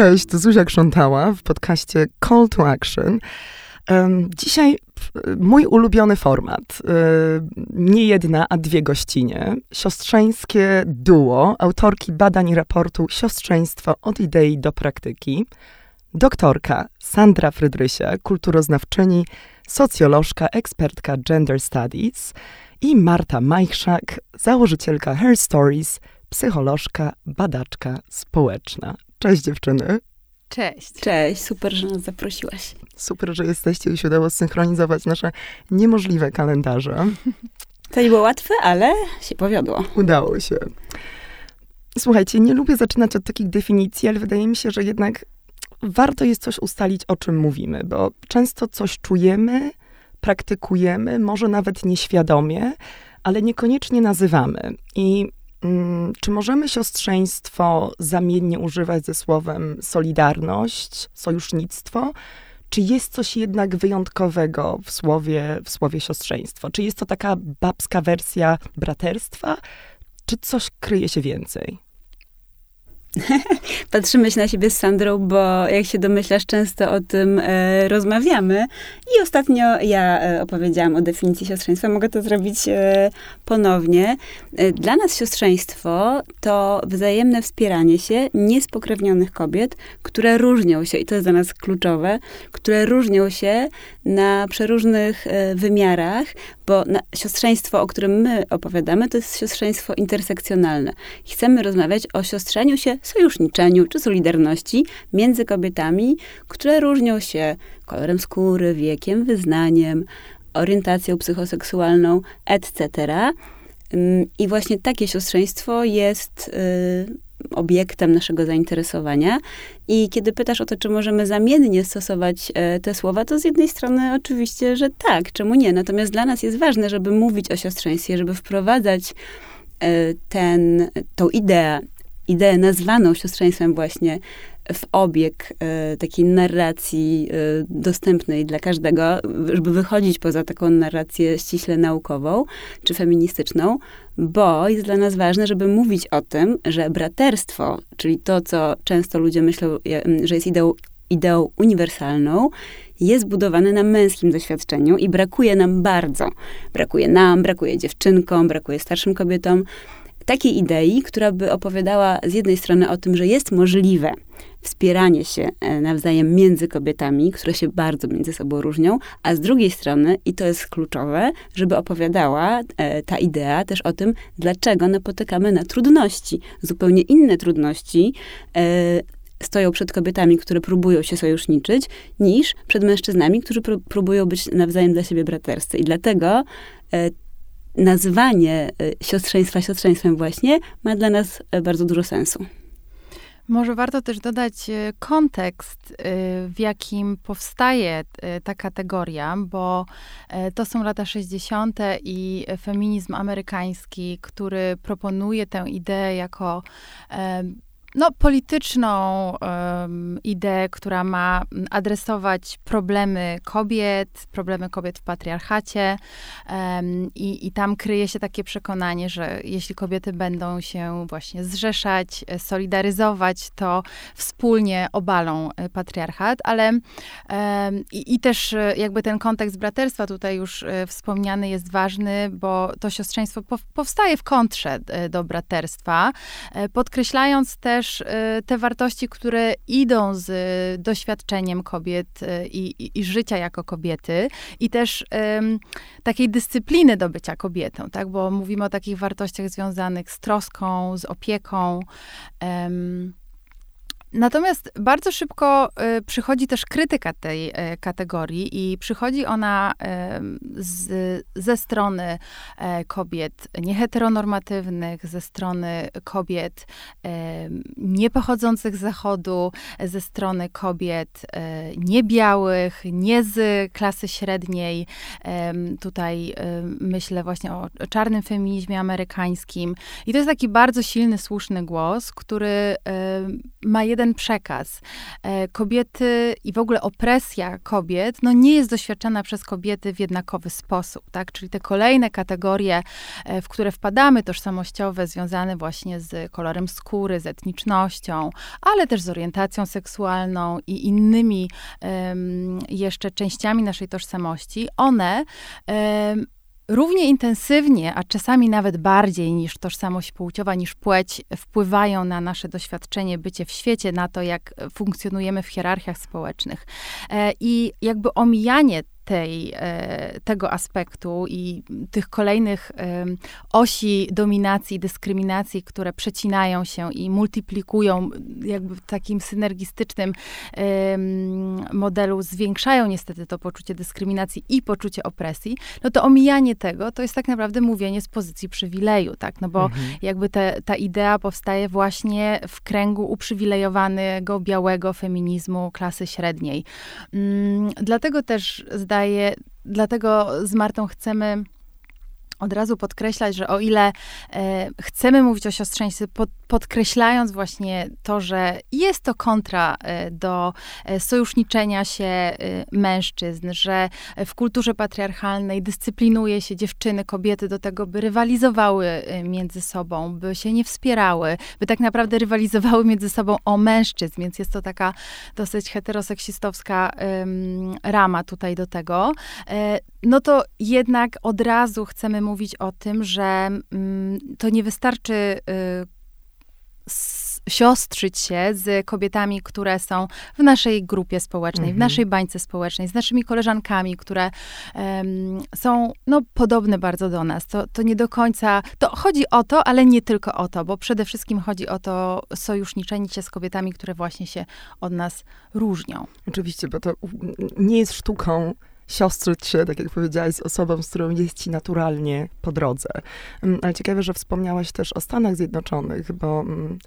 Cześć, to Zuzia Krzątała w podcaście Call to Action. Dzisiaj mój ulubiony format. Nie jedna, a dwie gościnie. Siostrzeńskie duo, autorki badań i raportu Siostrzeństwo od idei do praktyki. Doktorka Sandra Frydrysia, kulturoznawczyni, socjolożka, ekspertka gender studies i Marta Majchrzak, założycielka Her Stories, psycholożka, badaczka społeczna. Cześć dziewczyny. Cześć. Cześć, super, że nas zaprosiłaś. Super, że jesteście i się udało zsynchronizować nasze niemożliwe kalendarze. To nie było łatwe, ale się powiodło. Udało się. Słuchajcie, nie lubię zaczynać od takich definicji, ale wydaje mi się, że jednak warto jest coś ustalić, o czym mówimy, bo często coś czujemy, praktykujemy, może nawet nieświadomie, ale niekoniecznie nazywamy. I czy możemy siostrzeństwo zamiennie używać ze słowem solidarność, sojusznictwo? Czy jest coś jednak wyjątkowego w słowie, w słowie siostrzeństwo? Czy jest to taka babska wersja braterstwa, czy coś kryje się więcej? Patrzymy się na siebie z Sandrą, bo jak się domyślasz, często o tym e, rozmawiamy. I ostatnio ja e, opowiedziałam o definicji siostrzeństwa. Mogę to zrobić e, ponownie. E, dla nas siostrzeństwo to wzajemne wspieranie się niespokrewnionych kobiet, które różnią się, i to jest dla nas kluczowe, które różnią się na przeróżnych e, wymiarach, bo na, siostrzeństwo, o którym my opowiadamy, to jest siostrzeństwo intersekcjonalne. Chcemy rozmawiać o siostrzeniu się, sojuszniczeniu czy solidarności między kobietami, które różnią się kolorem skóry, wiekiem, wyznaniem, orientacją psychoseksualną, etc. Mm, I właśnie takie siostrzeństwo jest y, obiektem naszego zainteresowania. I kiedy pytasz o to, czy możemy zamiennie stosować e, te słowa, to z jednej strony oczywiście, że tak, czemu nie? Natomiast dla nas jest ważne, żeby mówić o siostrzeństwie, żeby wprowadzać e, ten, tą ideę, ideę nazwaną siostrzeństwem właśnie w obieg e, takiej narracji e, dostępnej dla każdego, żeby wychodzić poza taką narrację ściśle naukową czy feministyczną, bo jest dla nas ważne, żeby mówić o tym, że braterstwo, czyli to, co często ludzie myślą, że jest ideą, ideą uniwersalną, jest budowane na męskim doświadczeniu i brakuje nam bardzo. Brakuje nam, brakuje dziewczynkom, brakuje starszym kobietom takiej idei, która by opowiadała z jednej strony o tym, że jest możliwe wspieranie się e, nawzajem między kobietami, które się bardzo między sobą różnią, a z drugiej strony, i to jest kluczowe, żeby opowiadała e, ta idea też o tym, dlaczego napotykamy na trudności, zupełnie inne trudności, e, stoją przed kobietami, które próbują się sojuszniczyć, niż przed mężczyznami, którzy próbują być nawzajem dla siebie braterscy. I dlatego nazwanie siostrzeństwa siostrzeństwem właśnie ma dla nas bardzo dużo sensu. Może warto też dodać e, kontekst, w jakim powstaje ta kategoria, bo to są lata 60. i feminizm amerykański, który proponuje tę ideę jako no, polityczną um, ideę, która ma adresować problemy kobiet, problemy kobiet w patriarchacie. Um, i, I tam kryje się takie przekonanie, że jeśli kobiety będą się właśnie zrzeszać, solidaryzować, to wspólnie obalą e, patriarchat, ale um, i, i, też e, jakby ten kontekst braterstwa tutaj już e, wspomniany jest ważny, bo to siostrzeństwo powstaje w kontrze do braterstwa, podkreślając też, też y, te wartości, które idą z doświadczeniem kobiet y, i, i, i życia jako kobiety, i też um, takiej dyscypliny do bycia kobietą, tak? Bo mówimy o takich wartościach związanych z troską, z opieką. Um, Natomiast bardzo szybko y, przychodzi też krytyka tej y, kategorii i przychodzi ona y, z, ze strony e, kobiet nieheteronormatywnych, ze strony kobiet niepochodzących z Zachodu, ze strony kobiet e, niebiałych, nie z klasy średniej. Tutaj myślę właśnie o czarnym feminizmie amerykańskim. I to jest taki bardzo silny, słuszny głos, który ma jeden jeden przekaz. E, kobiety i w ogóle opresja kobiet, no nie jest doświadczana przez kobiety w jednakowy sposób, tak? Czyli te kolejne kategorie, e, w które wpadamy, tożsamościowe, związane właśnie z kolorem skóry, z etnicznością, ale też z orientacją seksualną i innymi um, jeszcze częściami naszej tożsamości, one um, równie intensywnie, a czasami nawet bardziej niż tożsamość płciowa, niż płeć, wpływają na nasze doświadczenie, bycie w świecie, na to, jak funkcjonujemy w hierarchiach społecznych. E, I jakby omijanie tej, e, tego aspektu i tych kolejnych osi dominacji, dyskryminacji, które przecinają się i multiplikują jakby w takim synergistycznym modelu, zwiększają niestety to poczucie dyskryminacji i poczucie opresji, no to omijanie tego to jest tak naprawdę mówienie z pozycji przywileju, tak? No bo mhm. jakby te, ta idea powstaje właśnie w kręgu uprzywilejowanego, białego feminizmu klasy średniej. Mm, dlatego też zdaje, dlatego z Martą chcemy od razu podkreślać, że o ile e, chcemy mówić o siostrzeństwie, pod, podkreślając właśnie to, że jest to kontra e, do e, sojuszniczenia się e, mężczyzn, że w kulturze patriarchalnej dyscyplinuje się dziewczyny, kobiety do tego, by rywalizowały e, między sobą, by się nie wspierały, by tak naprawdę rywalizowały między sobą o mężczyzn, więc jest to taka dosyć heteroseksistowska rama tutaj do tego. No to jednak od razu chcemy mówić o tym, że mm, to nie wystarczy y, siostrzyć się z kobietami, które są w naszej grupie społecznej, mhm. w naszej bańce społecznej, z naszymi koleżankami, które um, są no, podobne bardzo do nas. To, to nie do końca, to chodzi o to, ale nie tylko o to, bo przede wszystkim chodzi o to sojuszniczenie się z kobietami, które właśnie się od nas różnią. Oczywiście, bo to nie jest sztuką siostrzyć się, tak jak powiedziałaś, z osobą, z którą jest ci naturalnie po drodze. Mm, ale ciekawe, że wspomniałaś też o Stanach Zjednoczonych, bo mm,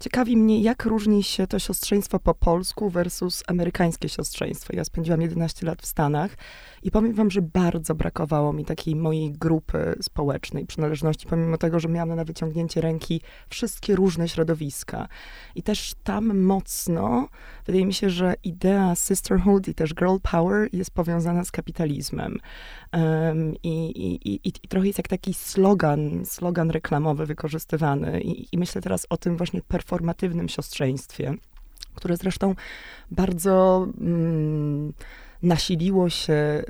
ciekawi mnie, jak różni się to siostrzeństwo po polsku versus amerykańskie siostrzeństwo. Ja spędziłam 11 lat w Stanach i powiem wam, że bardzo brakowało mi takiej mojej grupy społecznej przynależności, pomimo tego, że miałam na wyciągnięcie ręki wszystkie różne środowiska. I też tam mocno, wydaje mi się, że idea sisterhood i też girl power jest powiązana z kapitalizmem. Um, i, i, i, I trochę jest jak taki slogan, slogan reklamowy wykorzystywany. I, I myślę teraz o tym właśnie performatywnym siostrzeństwie, które zresztą bardzo... Mm, nasiliło się y,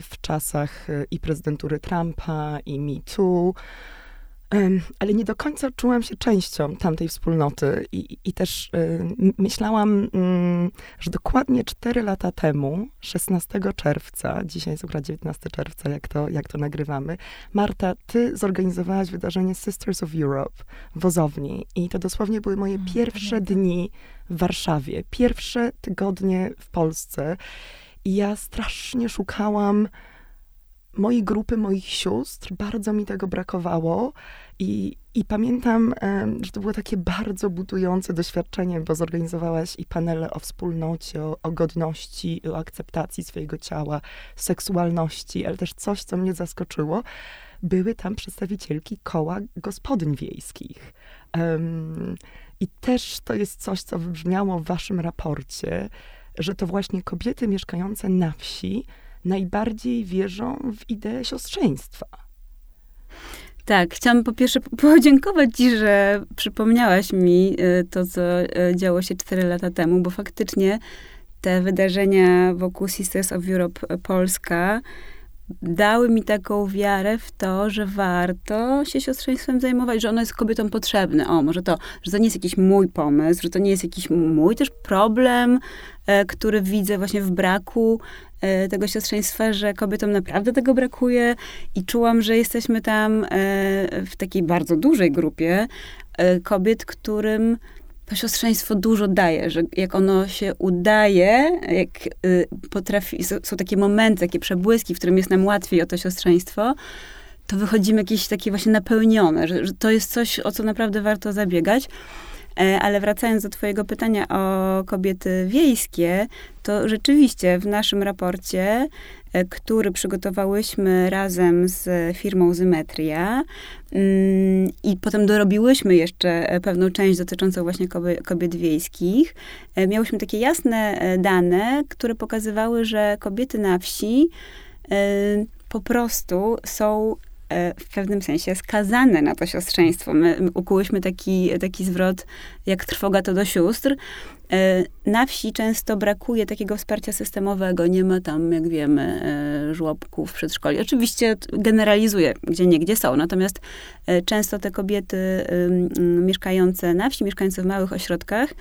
w czasach y, i prezydentury Trumpa, i Me Too, ale nie do końca czułam się częścią tamtej wspólnoty. I, i też y, myślałam, mm, że dokładnie 4 lata temu, 16 czerwca, dzisiaj jest akurat 19 czerwca, jak to, jak to nagrywamy, Marta, ty zorganizowałaś wydarzenie Sisters of Europe w Wozowni i to dosłownie były moje pierwsze dni w Warszawie, pierwsze tygodnie w Polsce i ja strasznie szukałam mojej grupy, moich sióstr. Bardzo mi tego brakowało. I, i pamiętam, że to było takie bardzo budujące doświadczenie, bo zorganizowałaś i panele o wspólnocie, o, o godności, o akceptacji swojego ciała, seksualności, ale też coś, co mnie zaskoczyło. Były tam przedstawicielki koła gospodyń wiejskich. Um, I też to jest coś, co wybrzmiało w waszym raporcie, że to właśnie kobiety mieszkające na wsi najbardziej wierzą w ideę siostrzeństwa. Tak, chciałam po pierwsze podziękować Ci, że przypomniałaś mi y, to, co y, działo się 4 lata temu, bo faktycznie te wydarzenia wokół Sisters of Europe Polska dały mi taką wiarę w to, że warto się siostrzeństwem zajmować, że ono jest kobietom potrzebne. O, może to, że to nie jest jakiś mój pomysł, że to nie jest jakiś mój też problem, e, który widzę właśnie w braku e, tego siostrzeństwa, że kobietom naprawdę tego brakuje i czułam, że jesteśmy tam e, w takiej bardzo dużej grupie e, kobiet, którym to siostrzeństwo dużo daje, że jak ono się udaje, jak y, potrafi, są takie momenty, takie przebłyski, w którym jest nam łatwiej o to siostrzeństwo, to wychodzimy jakieś takie właśnie napełnione, że, że to jest coś, o co naprawdę warto zabiegać. Ale wracając do twojego pytania o kobiety wiejskie, to rzeczywiście w naszym raporcie E, który przygotowałyśmy razem z firmą Zymetria mm, i potem dorobiłyśmy jeszcze e, pewną część dotyczącą właśnie kobiet, wiejskich. E, miałyśmy takie jasne dane, które pokazywały, że kobiety na wsi po prostu są w pewnym sensie skazane na to siostrzeństwo. My ukułyśmy taki, taki zwrot, jak trwoga to do sióstr. E, na wsi często brakuje takiego wsparcia systemowego, nie ma tam, jak wiemy, e, żłobków, przedszkoli. Oczywiście generalizuję, gdzie nie, gdzie są, natomiast e, często te kobiety mieszkające na wsi, mieszkające w małych ośrodkach,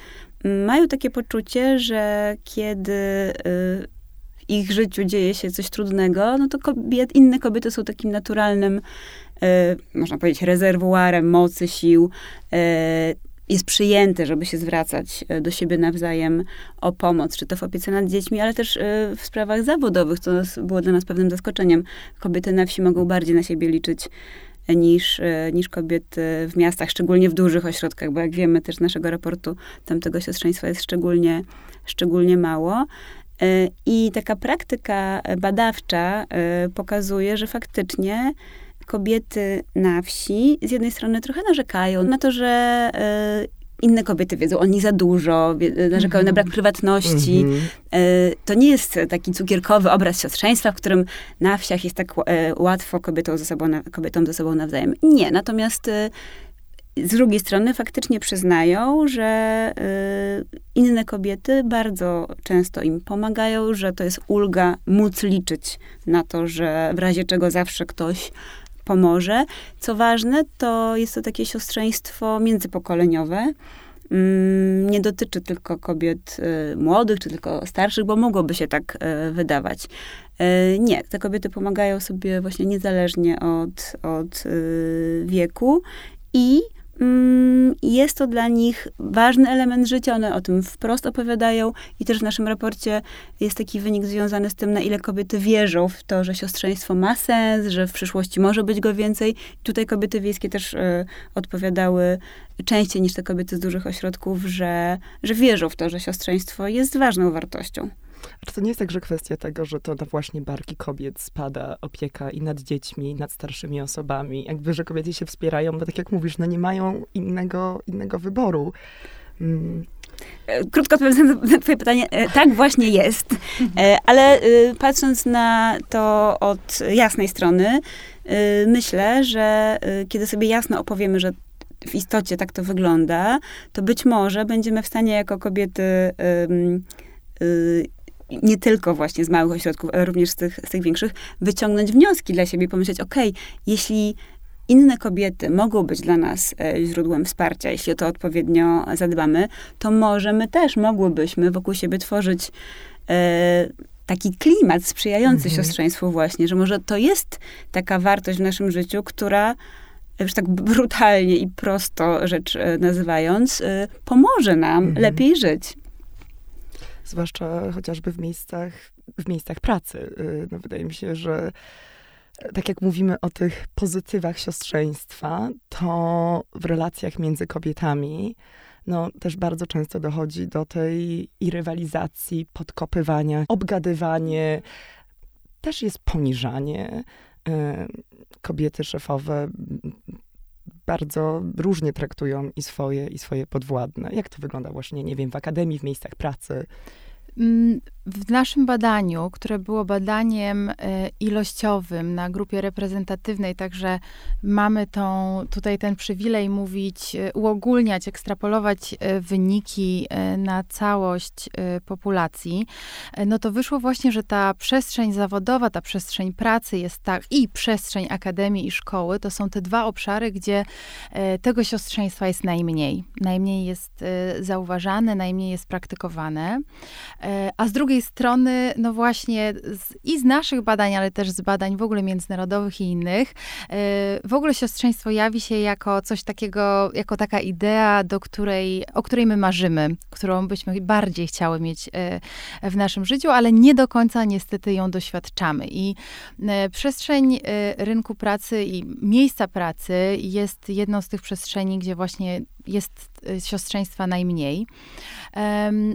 mają takie poczucie, że kiedy w ich życiu dzieje się coś trudnego, no to kobiet, inne kobiety są takim naturalnym, można powiedzieć, rezerwuarem mocy, sił, jest przyjęte, żeby się zwracać e, do siebie nawzajem o pomoc, czy to w opiece nad dziećmi, ale też e, w sprawach zawodowych, co było dla nas pewnym zaskoczeniem. Kobiety na wsi mogą bardziej na siebie liczyć e, niż, niż kobiety w miastach, szczególnie w dużych ośrodkach, bo jak wiemy też z naszego raportu, tam tego siostrzeństwa jest szczególnie, szczególnie mało. I taka praktyka badawcza pokazuje, że faktycznie kobiety na wsi z jednej strony trochę narzekają na to, że inne kobiety wiedzą o nich za dużo, narzekają na brak prywatności. Mm -hmm. y, to nie jest taki cukierkowy obraz siostrzeństwa, w którym na wsiach jest tak łatwo kobietom ze sobą, kobietom ze sobą nawzajem. Nie, natomiast z drugiej strony faktycznie przyznają, że inne kobiety bardzo często im pomagają, że to jest ulga móc liczyć na to, że w razie czego zawsze ktoś pomoże. Co ważne, to jest to takie siostrzeństwo międzypokoleniowe. Mm, nie dotyczy tylko kobiet y, młodych, czy tylko starszych, bo mogłoby się tak y, wydawać. Y, nie, te kobiety pomagają sobie właśnie niezależnie od, od wieku i jest to dla nich ważny element życia, one o tym wprost opowiadają i też w naszym raporcie jest taki wynik związany z tym, na ile kobiety wierzą w to, że siostrzeństwo ma sens, że w przyszłości może być go więcej. Tutaj kobiety wiejskie też y, odpowiadały częściej niż te kobiety z dużych ośrodków, że, że wierzą w to, że siostrzeństwo jest ważną wartością. Czy to nie jest także kwestia tego, że to na właśnie barki kobiet spada opieka i nad dziećmi, i nad starszymi osobami? Jakby, że kobiety się wspierają, bo tak jak mówisz, no nie mają innego, innego wyboru. Mm. E, krótko odpowiadając na twoje pytanie, e, tak właśnie jest, e, ale patrząc na to od jasnej strony, myślę, że kiedy sobie jasno opowiemy, że w istocie tak to wygląda, to być może będziemy w stanie jako kobiety nie tylko właśnie z małych ośrodków, ale również z tych, z tych większych, wyciągnąć wnioski dla siebie, pomyśleć, ok, jeśli inne kobiety mogą być dla nas e, źródłem wsparcia, jeśli o to odpowiednio zadbamy, to może my też mogłybyśmy wokół siebie tworzyć e, taki klimat sprzyjający mhm. siostrzeństwu właśnie, że może to jest taka wartość w naszym życiu, która już tak brutalnie i prosto rzecz e, nazywając, pomoże nam mhm. lepiej żyć zwłaszcza chociażby w miejscach, w miejscach pracy. Y, no, wydaje mi się, że tak jak mówimy o tych pozytywach siostrzeństwa, to w relacjach między kobietami no, też bardzo często dochodzi do tej i rywalizacji, podkopywania, obgadywanie, też jest poniżanie. Y, kobiety szefowe bardzo różnie traktują i swoje, i swoje podwładne. Jak to wygląda właśnie, nie wiem, w akademii, w miejscach pracy? Mm, w naszym badaniu, które było badaniem e, ilościowym na grupie reprezentatywnej, także mamy tą, tutaj ten przywilej mówić, e, uogólniać, ekstrapolować e, wyniki na całość populacji, no to wyszło właśnie, że ta przestrzeń zawodowa, ta przestrzeń pracy jest tak i przestrzeń akademii i szkoły, to są te dwa obszary, gdzie tego siostrzeństwa jest najmniej. Najmniej jest zauważane, najmniej jest praktykowane. A z drugiej strony, no właśnie z, i z naszych badań, ale też z badań w ogóle międzynarodowych i innych, yy, w ogóle siostrzeństwo jawi się jako coś takiego, jako taka idea, do której, o której my marzymy, którą byśmy bardziej chciały mieć yy, w naszym życiu, ale nie do końca niestety ją doświadczamy. I przestrzeń rynku pracy i miejsca pracy jest jedną z tych przestrzeni, gdzie właśnie jest siostrzeństwa najmniej.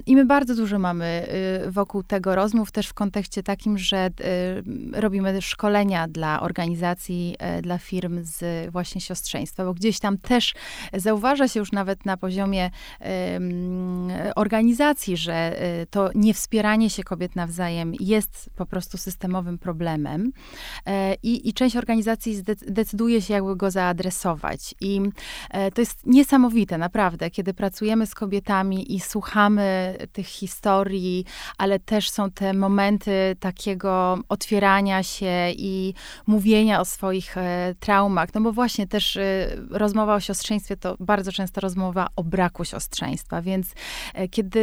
I my bardzo dużo mamy wokół tego rozmów, też w kontekście takim, że robimy szkolenia dla organizacji, dla firm z właśnie siostrzeństwa, bo gdzieś tam też zauważa się już nawet na poziomie organizacji, że to niewspieranie się kobiet nawzajem jest po prostu systemowym problemem i, i część organizacji decyduje się jakby go zaadresować. I to jest niesamowite, naprawdę, kiedy pracujemy z kobietami i słuchamy tych historii, ale też są te momenty takiego otwierania się i mówienia o swoich e, traumach. No bo właśnie też e, rozmowa o siostrzeństwie to bardzo często rozmowa o braku siostrzeństwa, więc e, kiedy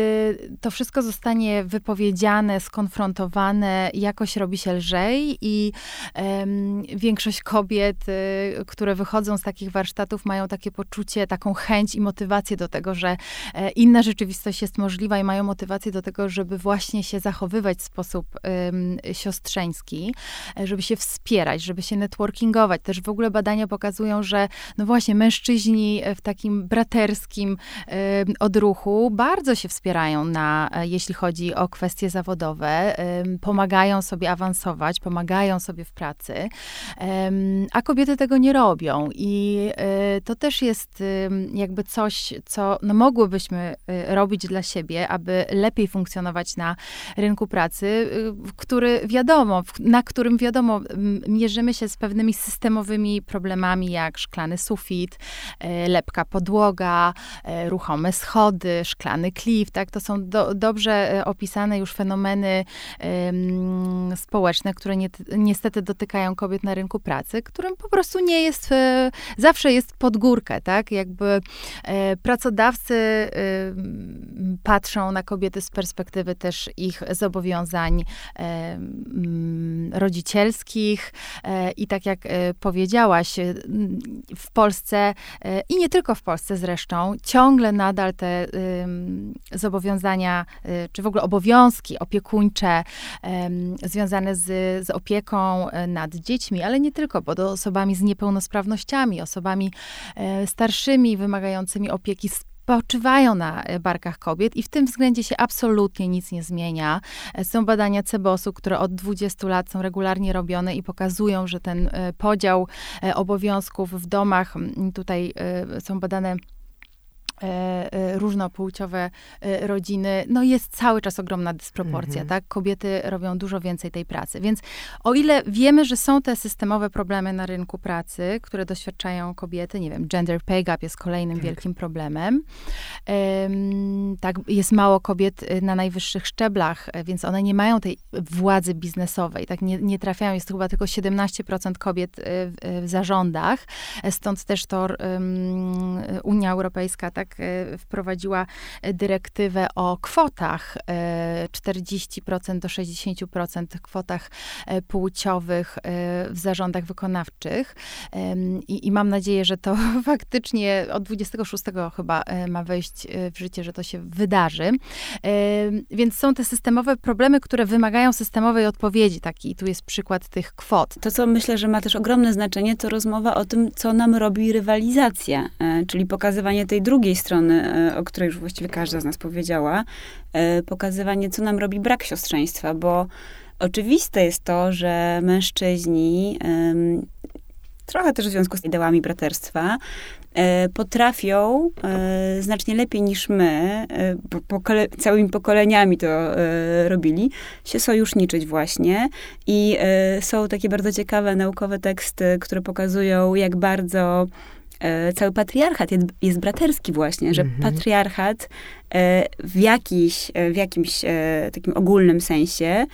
to wszystko zostanie wypowiedziane, skonfrontowane, jakoś robi się lżej i większość kobiet, które wychodzą z takich warsztatów, mają takie poczucie, taką chęć i motywację do tego, że e, inna rzeczywistość jest możliwa i mają motywację do tego, żeby właśnie się zachowywać w sposób um, siostrzeński, e, żeby się wspierać, żeby się networkingować. Też w ogóle badania pokazują, że no właśnie mężczyźni w takim braterskim um, odruchu bardzo się wspierają na, e, jeśli chodzi o kwestie zawodowe, um, pomagają sobie awansować, pomagają sobie w pracy, a kobiety tego nie robią i to też jest jakby coś, co no, mogłybyśmy y, robić dla siebie, aby lepiej funkcjonować na rynku pracy, y, który wiadomo, na którym wiadomo, mierzymy się z pewnymi systemowymi problemami, jak szklany sufit, y, lepka podłoga, ruchome schody, szklany klif, tak? To są do, dobrze opisane już fenomeny um, społeczne, które nie, niestety dotykają kobiet na rynku pracy, którym po prostu nie jest, zawsze jest pod górkę, tak? Jakby pracodawcy y, patrzą na kobiety z perspektywy też ich zobowiązań y, rodzicielskich. Y, i tak jak powiedziałaś, w Polsce i nie tylko w Polsce zresztą, ciągle nadal te zobowiązania, czy w ogóle obowiązki opiekuńcze związane z, z opieką nad dziećmi, ale nie tylko, bo osobami z niepełnosprawnościami, osobami starszymi, wymagającymi opieki spoczywają na e, barkach kobiet i w tym względzie się absolutnie nic nie zmienia. E, są badania Cebosu, które od 20 lat są regularnie robione i pokazują, że ten e, podział obowiązków w domach, tutaj są badane różnopłciowe e, rodziny, no jest cały czas ogromna dysproporcja, mhm. tak? Kobiety robią dużo więcej tej pracy. Więc o ile wiemy, że są te systemowe problemy na rynku pracy, które doświadczają kobiety, nie wiem, gender pay gap jest kolejnym tak. wielkim problemem. tak, jest mało kobiet na najwyższych szczeblach, więc one nie mają tej władzy biznesowej, tak? Nie, nie trafiają, jest to chyba tylko 17% kobiet w, w zarządach, stąd też to um, Unia Europejska, tak? E, wprowadziła dyrektywę o kwotach 40% e, do 60% kwotach e, płciowych w zarządach wykonawczych. I, I, mam nadzieję, że to faktycznie od 26 chyba ma wejść w życie, że to się wydarzy. Więc są te systemowe problemy, które wymagają systemowej odpowiedzi. Taki tu jest przykład tych kwot. To, co myślę, że ma też ogromne znaczenie, to rozmowa o tym, co nam robi rywalizacja, czyli pokazywanie tej drugiej strony, e, o której już właściwie każda z nas powiedziała, e, pokazywanie, co nam robi brak siostrzeństwa, bo oczywiste jest to, że mężczyźni, trochę też w związku z ideałami braterstwa, e, potrafią znacznie lepiej niż my, pokole całymi pokoleniami to robili, się sojuszniczyć właśnie. I są takie bardzo ciekawe naukowe teksty, które pokazują, jak bardzo cały patriarchat jest, jest braterski właśnie, że mhm. patriarchat e, w, jakiś, e, w jakimś takim ogólnym sensie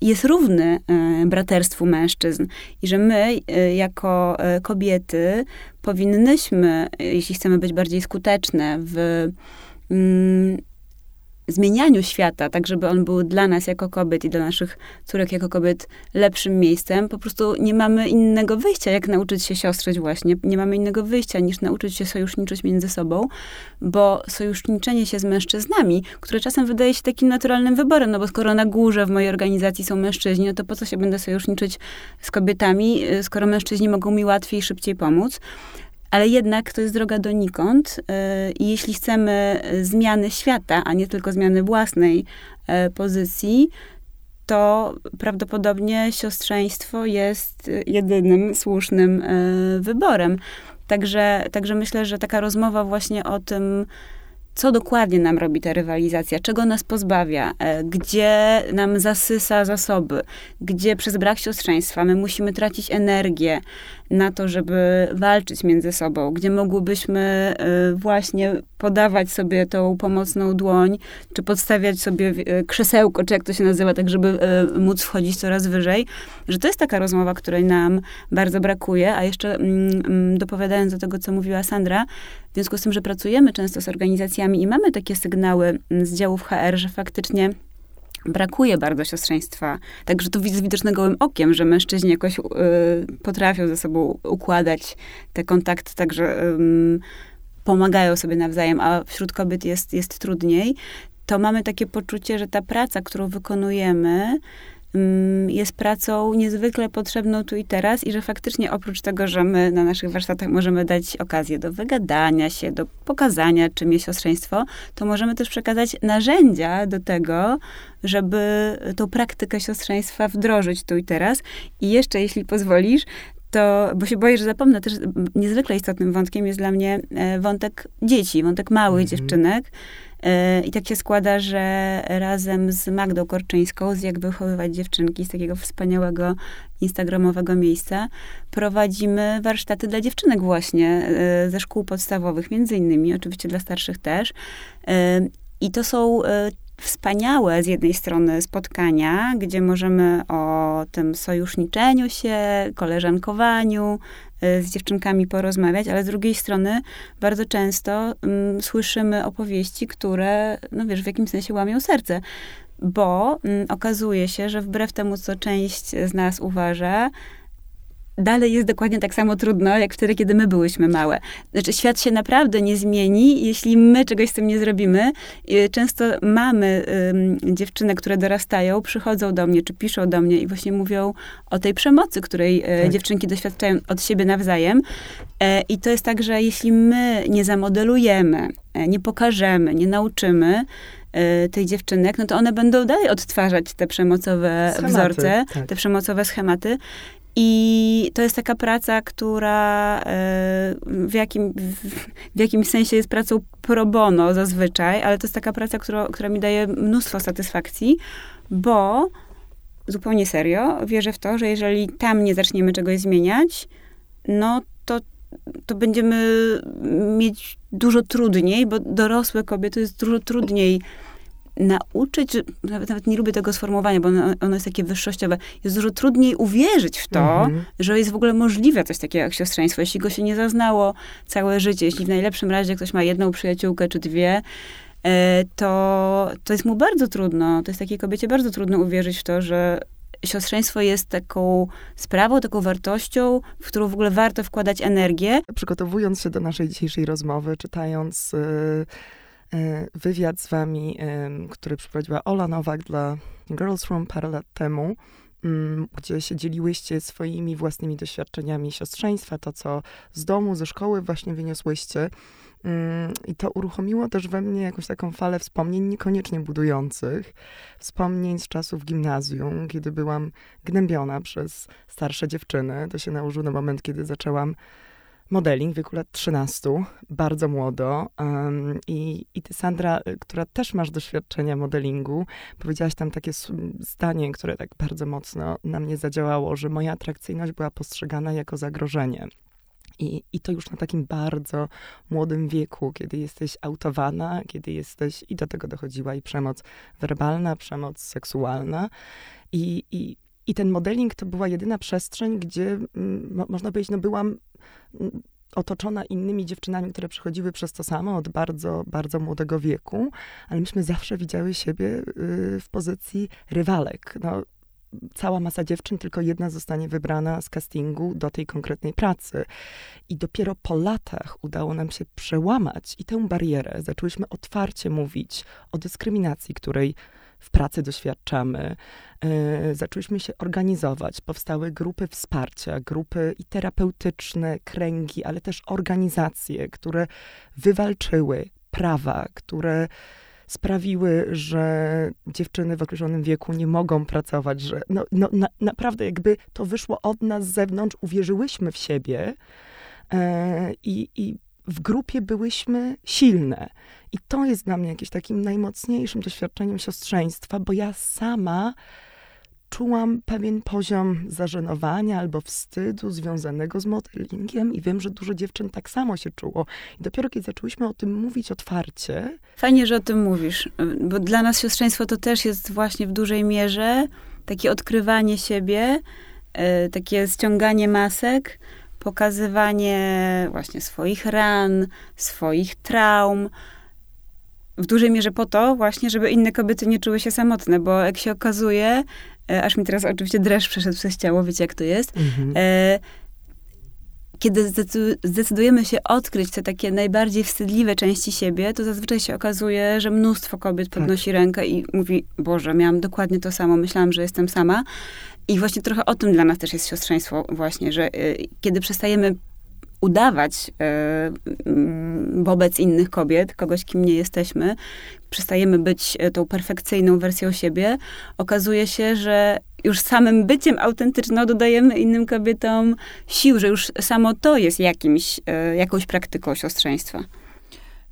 jest równy braterstwu mężczyzn. I że my, jako kobiety, powinnyśmy, jeśli chcemy być bardziej skuteczne w mm, zmienianiu świata, tak żeby on był dla nas jako kobiet i dla naszych córek jako kobiet lepszym miejscem, po prostu nie mamy innego wyjścia, jak nauczyć się siostrzyć właśnie. Nie mamy innego wyjścia, niż nauczyć się sojuszniczyć między sobą, bo sojuszniczenie się z mężczyznami, które czasem wydaje się takim naturalnym wyborem, no bo skoro na górze w mojej organizacji są mężczyźni, no to po co się będę sojuszniczyć z kobietami, skoro mężczyźni mogą mi łatwiej i szybciej pomóc. Ale jednak to jest droga donikąd i jeśli chcemy zmiany świata, a nie tylko zmiany własnej pozycji, to prawdopodobnie siostrzeństwo jest jedynym słusznym wyborem. Także, także myślę, że taka rozmowa właśnie o tym, co dokładnie nam robi ta rywalizacja, czego nas pozbawia, e, gdzie nam zasysa zasoby, gdzie przez brak siostrzeństwa my musimy tracić energię na to, żeby walczyć między sobą, gdzie mogłybyśmy e, właśnie podawać sobie tą pomocną dłoń, czy podstawiać sobie e, krzesełko, czy jak to się nazywa, tak żeby móc wchodzić coraz wyżej, że to jest taka rozmowa, której nam bardzo brakuje, a jeszcze mm, mm, dopowiadając do tego, co mówiła Sandra, w związku z tym, że pracujemy często z organizacjami i mamy takie sygnały mm, z działów HR, że faktycznie brakuje bardzo siostrzeństwa. Także to widzę widoczne gołym okiem, że mężczyźni jakoś y, potrafią ze sobą układać te kontakty, także y, pomagają sobie nawzajem, a wśród kobiet jest, jest trudniej. To mamy takie poczucie, że ta praca, którą wykonujemy, jest pracą niezwykle potrzebną tu i teraz i że faktycznie oprócz tego, że my na naszych warsztatach możemy dać okazję do wygadania się, do pokazania, czym jest siostrzeństwo, to możemy też przekazać narzędzia do tego, żeby tą praktykę siostrzeństwa wdrożyć tu i teraz. I jeszcze, jeśli pozwolisz, to, bo się boję, że zapomnę, też niezwykle istotnym wątkiem jest dla mnie e, wątek dzieci, wątek małych mhm. dziewczynek, I tak się składa, że razem z Magdą Korczyńską, z Jak wychowywać dziewczynki, z takiego wspaniałego instagramowego miejsca, prowadzimy warsztaty dla dziewczynek właśnie e, ze szkół podstawowych, między innymi, oczywiście dla starszych też. E, I to są wspaniałe z jednej strony spotkania, gdzie możemy o tym sojuszniczeniu się, koleżankowaniu, z dziewczynkami porozmawiać, ale z drugiej strony bardzo często um, słyszymy opowieści, które, no wiesz, w jakimś sensie łamią serce. Bo um, okazuje się, że wbrew temu, co część z nas uważa, dalej jest dokładnie tak samo trudno, jak wtedy, kiedy my byłyśmy małe. Znaczy, świat się naprawdę nie zmieni, jeśli my czegoś z tym nie zrobimy. Często mamy um, dziewczyny, które dorastają, przychodzą do mnie, czy piszą do mnie i właśnie mówią o tej przemocy, której e, tak. dziewczynki doświadczają od siebie nawzajem. E, I to jest tak, że jeśli my nie zamodelujemy, e, nie pokażemy, nie nauczymy, tych dziewczynek, no to one będą dalej odtwarzać te przemocowe schematy, wzorce, tak. te przemocowe schematy. I to jest taka praca, która e, w, jakim, w jakimś sensie jest pracą pro bono zazwyczaj, ale to jest taka praca, która, która mi daje mnóstwo satysfakcji, bo zupełnie serio wierzę w to, że jeżeli tam nie zaczniemy czegoś zmieniać, no to, to będziemy mieć dużo trudniej, bo dorosłe kobiety jest dużo trudniej nauczyć, nawet, nawet nie lubię tego sformułowania, bo ono, ono, jest takie wyższościowe, jest dużo trudniej uwierzyć w to, mhm. że jest w ogóle możliwe coś takiego jak siostrzeństwo. Jeśli go się nie zaznało całe życie, jeśli w najlepszym razie ktoś ma jedną przyjaciółkę czy dwie, e, to, to jest mu bardzo trudno, to jest takiej kobiecie bardzo trudno uwierzyć w to, że siostrzeństwo jest taką sprawą, taką wartością, w którą w ogóle warto wkładać energię. Przygotowując się do naszej dzisiejszej rozmowy, czytając... Yy wywiad z wami, który przeprowadziła Ola Nowak dla Girls Room parę lat temu, mm, gdzie się dzieliłyście swoimi własnymi doświadczeniami siostrzeństwa, to co z domu, ze szkoły właśnie wyniosłyście. Mm, I to uruchomiło też we mnie jakąś taką falę wspomnień, niekoniecznie budujących. Wspomnień z czasów gimnazjum, kiedy byłam gnębiona przez starsze dziewczyny. To się nałożyło na moment, kiedy zaczęłam modeling w wieku lat 13, bardzo młodo. Um, i, I ty, Sandra, y, która też masz doświadczenia modelingu, powiedziałaś tam takie zdanie, które tak bardzo mocno na mnie zadziałało, że moja atrakcyjność była postrzegana jako zagrożenie. I, I to już na takim bardzo młodym wieku, kiedy jesteś autowana, kiedy jesteś, i do tego dochodziła i przemoc werbalna, przemoc seksualna. I, i, i ten modeling to była jedyna przestrzeń, gdzie mm, można powiedzieć, no byłam otoczona innymi dziewczynami, które przychodziły przez to samo od bardzo, bardzo młodego wieku, ale myśmy zawsze widziały siebie y, w pozycji rywalek. No, cała masa dziewczyn, tylko jedna zostanie wybrana z castingu do tej konkretnej pracy. I dopiero po latach udało nam się przełamać i tę barierę. Zaczęłyśmy otwarcie mówić o dyskryminacji, której w pracy doświadczamy. E, zaczęłyśmy się organizować, powstały grupy wsparcia, grupy i terapeutyczne, kręgi, ale też organizacje, które wywalczyły prawa, które sprawiły, że dziewczyny w określonym wieku nie mogą pracować, że no, no na, naprawdę jakby to wyszło od nas z zewnątrz, uwierzyłyśmy w siebie e, i, i w grupie byłyśmy silne. I to jest dla mnie jakimś takim najmocniejszym doświadczeniem siostrzeństwa, bo ja sama czułam pewien poziom zażenowania albo wstydu związanego z modelingiem i wiem, że dużo dziewczyn tak samo się czuło. I dopiero kiedy zaczęłyśmy o tym mówić otwarcie... Fajnie, że o tym mówisz, bo dla nas siostrzeństwo to też jest właśnie w dużej mierze takie odkrywanie siebie, e, takie ściąganie masek, pokazywanie właśnie swoich ran, swoich traum, w dużej mierze po to właśnie, żeby inne kobiety nie czuły się samotne, bo jak się okazuje, e, aż mi teraz oczywiście dreszcz przeszedł przez ciało, wiecie jak to jest, mhm. e, kiedy zdecydujemy się odkryć te takie najbardziej wstydliwe części siebie, to zazwyczaj się okazuje, że mnóstwo kobiet podnosi tak. rękę i mówi, Boże, miałam dokładnie to samo, myślałam, że jestem sama. I właśnie trochę o tym dla nas też jest siostrzeństwo właśnie, że y, kiedy przestajemy udawać e, mm, wobec innych kobiet, kogoś, kim nie jesteśmy, przestajemy być e, tą perfekcyjną wersją siebie, okazuje się, że już samym byciem autentyczną dodajemy innym kobietom sił, że już samo to jest jakimś, jakąś praktyką siostrzeństwa.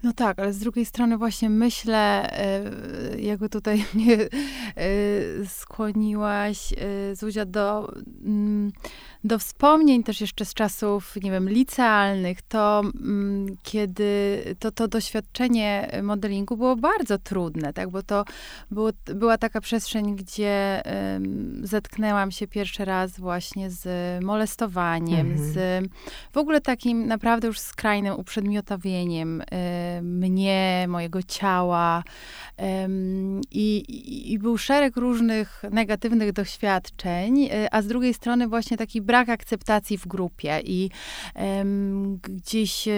No tak, ale z drugiej strony właśnie myślę, jakby tutaj mnie skłoniłaś, e, Zuzia, do, mm, do wspomnień też jeszcze z czasów, nie wiem, licealnych, to mm, kiedy to, to doświadczenie modelingu było bardzo trudne, tak, bo to było, była taka przestrzeń, gdzie zetknęłam się pierwszy raz właśnie z molestowaniem, mhm. z w ogóle takim naprawdę już skrajnym uprzedmiotowieniem mnie, mojego ciała. I, i, był szereg różnych negatywnych doświadczeń, e, a z drugiej strony właśnie taki brak akceptacji w grupie i gdzieś e,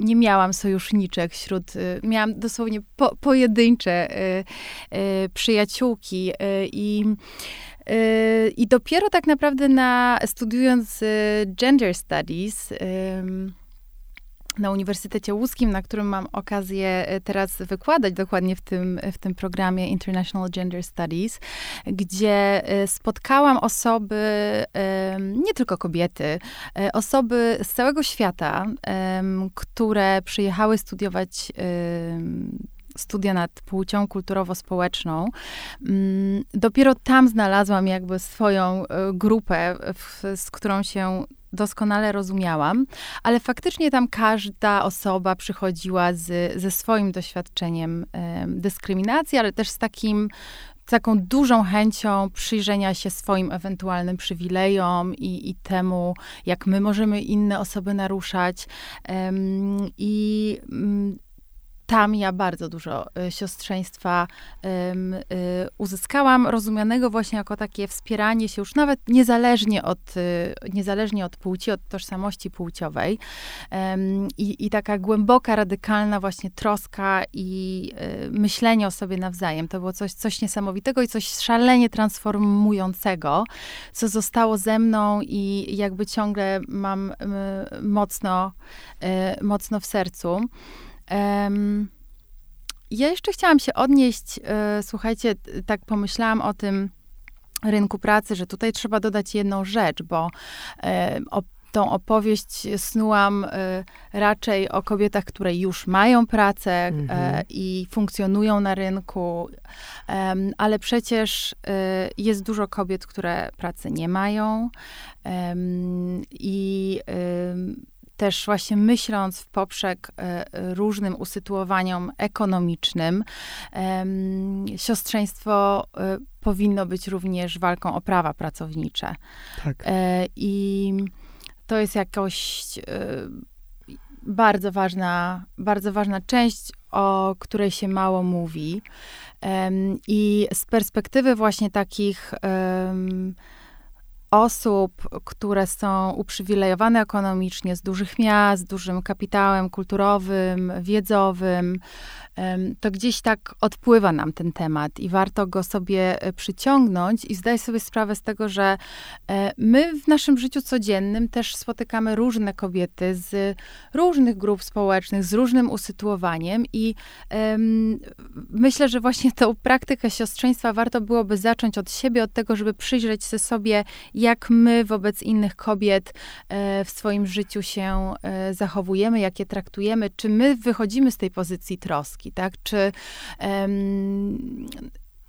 nie miałam sojuszniczek wśród, miałam dosłownie po, pojedyncze przyjaciółki i i dopiero tak naprawdę na studiując gender studies, na Uniwersytecie Łódzkim, na którym mam okazję e, teraz wykładać dokładnie w tym, w tym programie International Gender Studies, gdzie e, spotkałam osoby, nie tylko kobiety, e, osoby z całego świata, które przyjechały studiować studia nad płcią kulturowo-społeczną. Mm, dopiero tam znalazłam jakby swoją grupę, z którą się doskonale rozumiałam, ale faktycznie tam każda osoba przychodziła z, ze swoim doświadczeniem dyskryminacji, ale też z takim taką dużą chęcią przyjrzenia się swoim ewentualnym przywilejom i, i temu, jak my możemy inne osoby naruszać. Um, I um, tam ja bardzo dużo y, siostrzeństwa y, uzyskałam, rozumianego właśnie jako takie wspieranie się już nawet niezależnie od, y, niezależnie od płci, od tożsamości płciowej. I, I taka głęboka, radykalna właśnie troska i myślenie o sobie nawzajem. To było coś, coś niesamowitego i coś szalenie transformującego, co zostało ze mną i jakby ciągle mam mocno, mocno w sercu. Ja jeszcze chciałam się odnieść, e, słuchajcie, tak pomyślałam o tym rynku pracy, że tutaj trzeba dodać jedną rzecz, bo e, o, tą opowieść snułam e, raczej o kobietach, które już mają pracę mhm. i funkcjonują na rynku, ale przecież jest dużo kobiet, które pracy nie mają i też właśnie myśląc w poprzek e, różnym usytuowaniom ekonomicznym, siostrzeństwo e, powinno być również walką o prawa pracownicze. Tak. E, I to jest jakoś bardzo ważna, bardzo ważna część, o której się mało mówi. I z perspektywy właśnie takich osób, które są uprzywilejowane ekonomicznie, z dużych miast, z dużym kapitałem kulturowym, wiedzowym, to gdzieś tak odpływa nam ten temat i warto go sobie e, przyciągnąć i zdać sobie sprawę z tego, że e, my w naszym życiu codziennym też spotykamy różne kobiety z różnych grup społecznych, z różnym usytuowaniem i myślę, że właśnie tą praktykę siostrzeństwa warto byłoby zacząć od siebie, od tego, żeby przyjrzeć się sobie, jak my wobec innych kobiet e, w swoim życiu się e, zachowujemy, jak je traktujemy, czy my wychodzimy z tej pozycji troski, tak? Czy,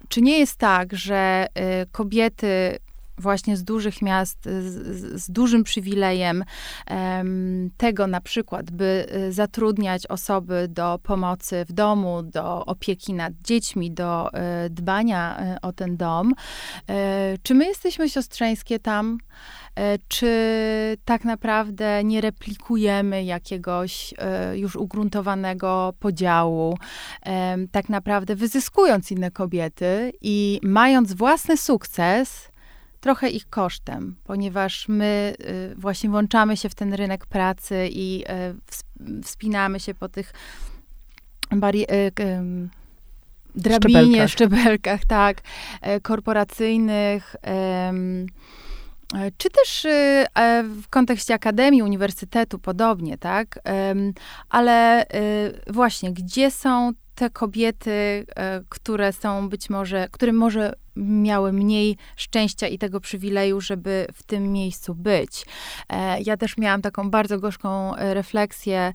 czy nie jest tak, że e, kobiety właśnie z dużych miast, z, z dużym przywilejem tego na przykład, by zatrudniać osoby do pomocy w domu, do opieki nad dziećmi, do y, dbania y, o ten dom. Y, czy my jesteśmy siostrzeńskie tam? E, czy tak naprawdę nie replikujemy jakiegoś e, już ugruntowanego podziału, tak naprawdę wyzyskując inne kobiety i mając własny sukces, trochę ich kosztem, ponieważ my e, właśnie włączamy się w ten rynek pracy i wspinamy się po tych barierach drabinie, szczebelkach. szczebelkach, tak, korporacyjnych, czy też y, e, w kontekście akademii, uniwersytetu podobnie, tak? Ale y, właśnie, gdzie są te kobiety, które są być może, którym może miały mniej szczęścia i tego przywileju, żeby w tym miejscu być. E, ja też miałam taką bardzo gorzką e, refleksję,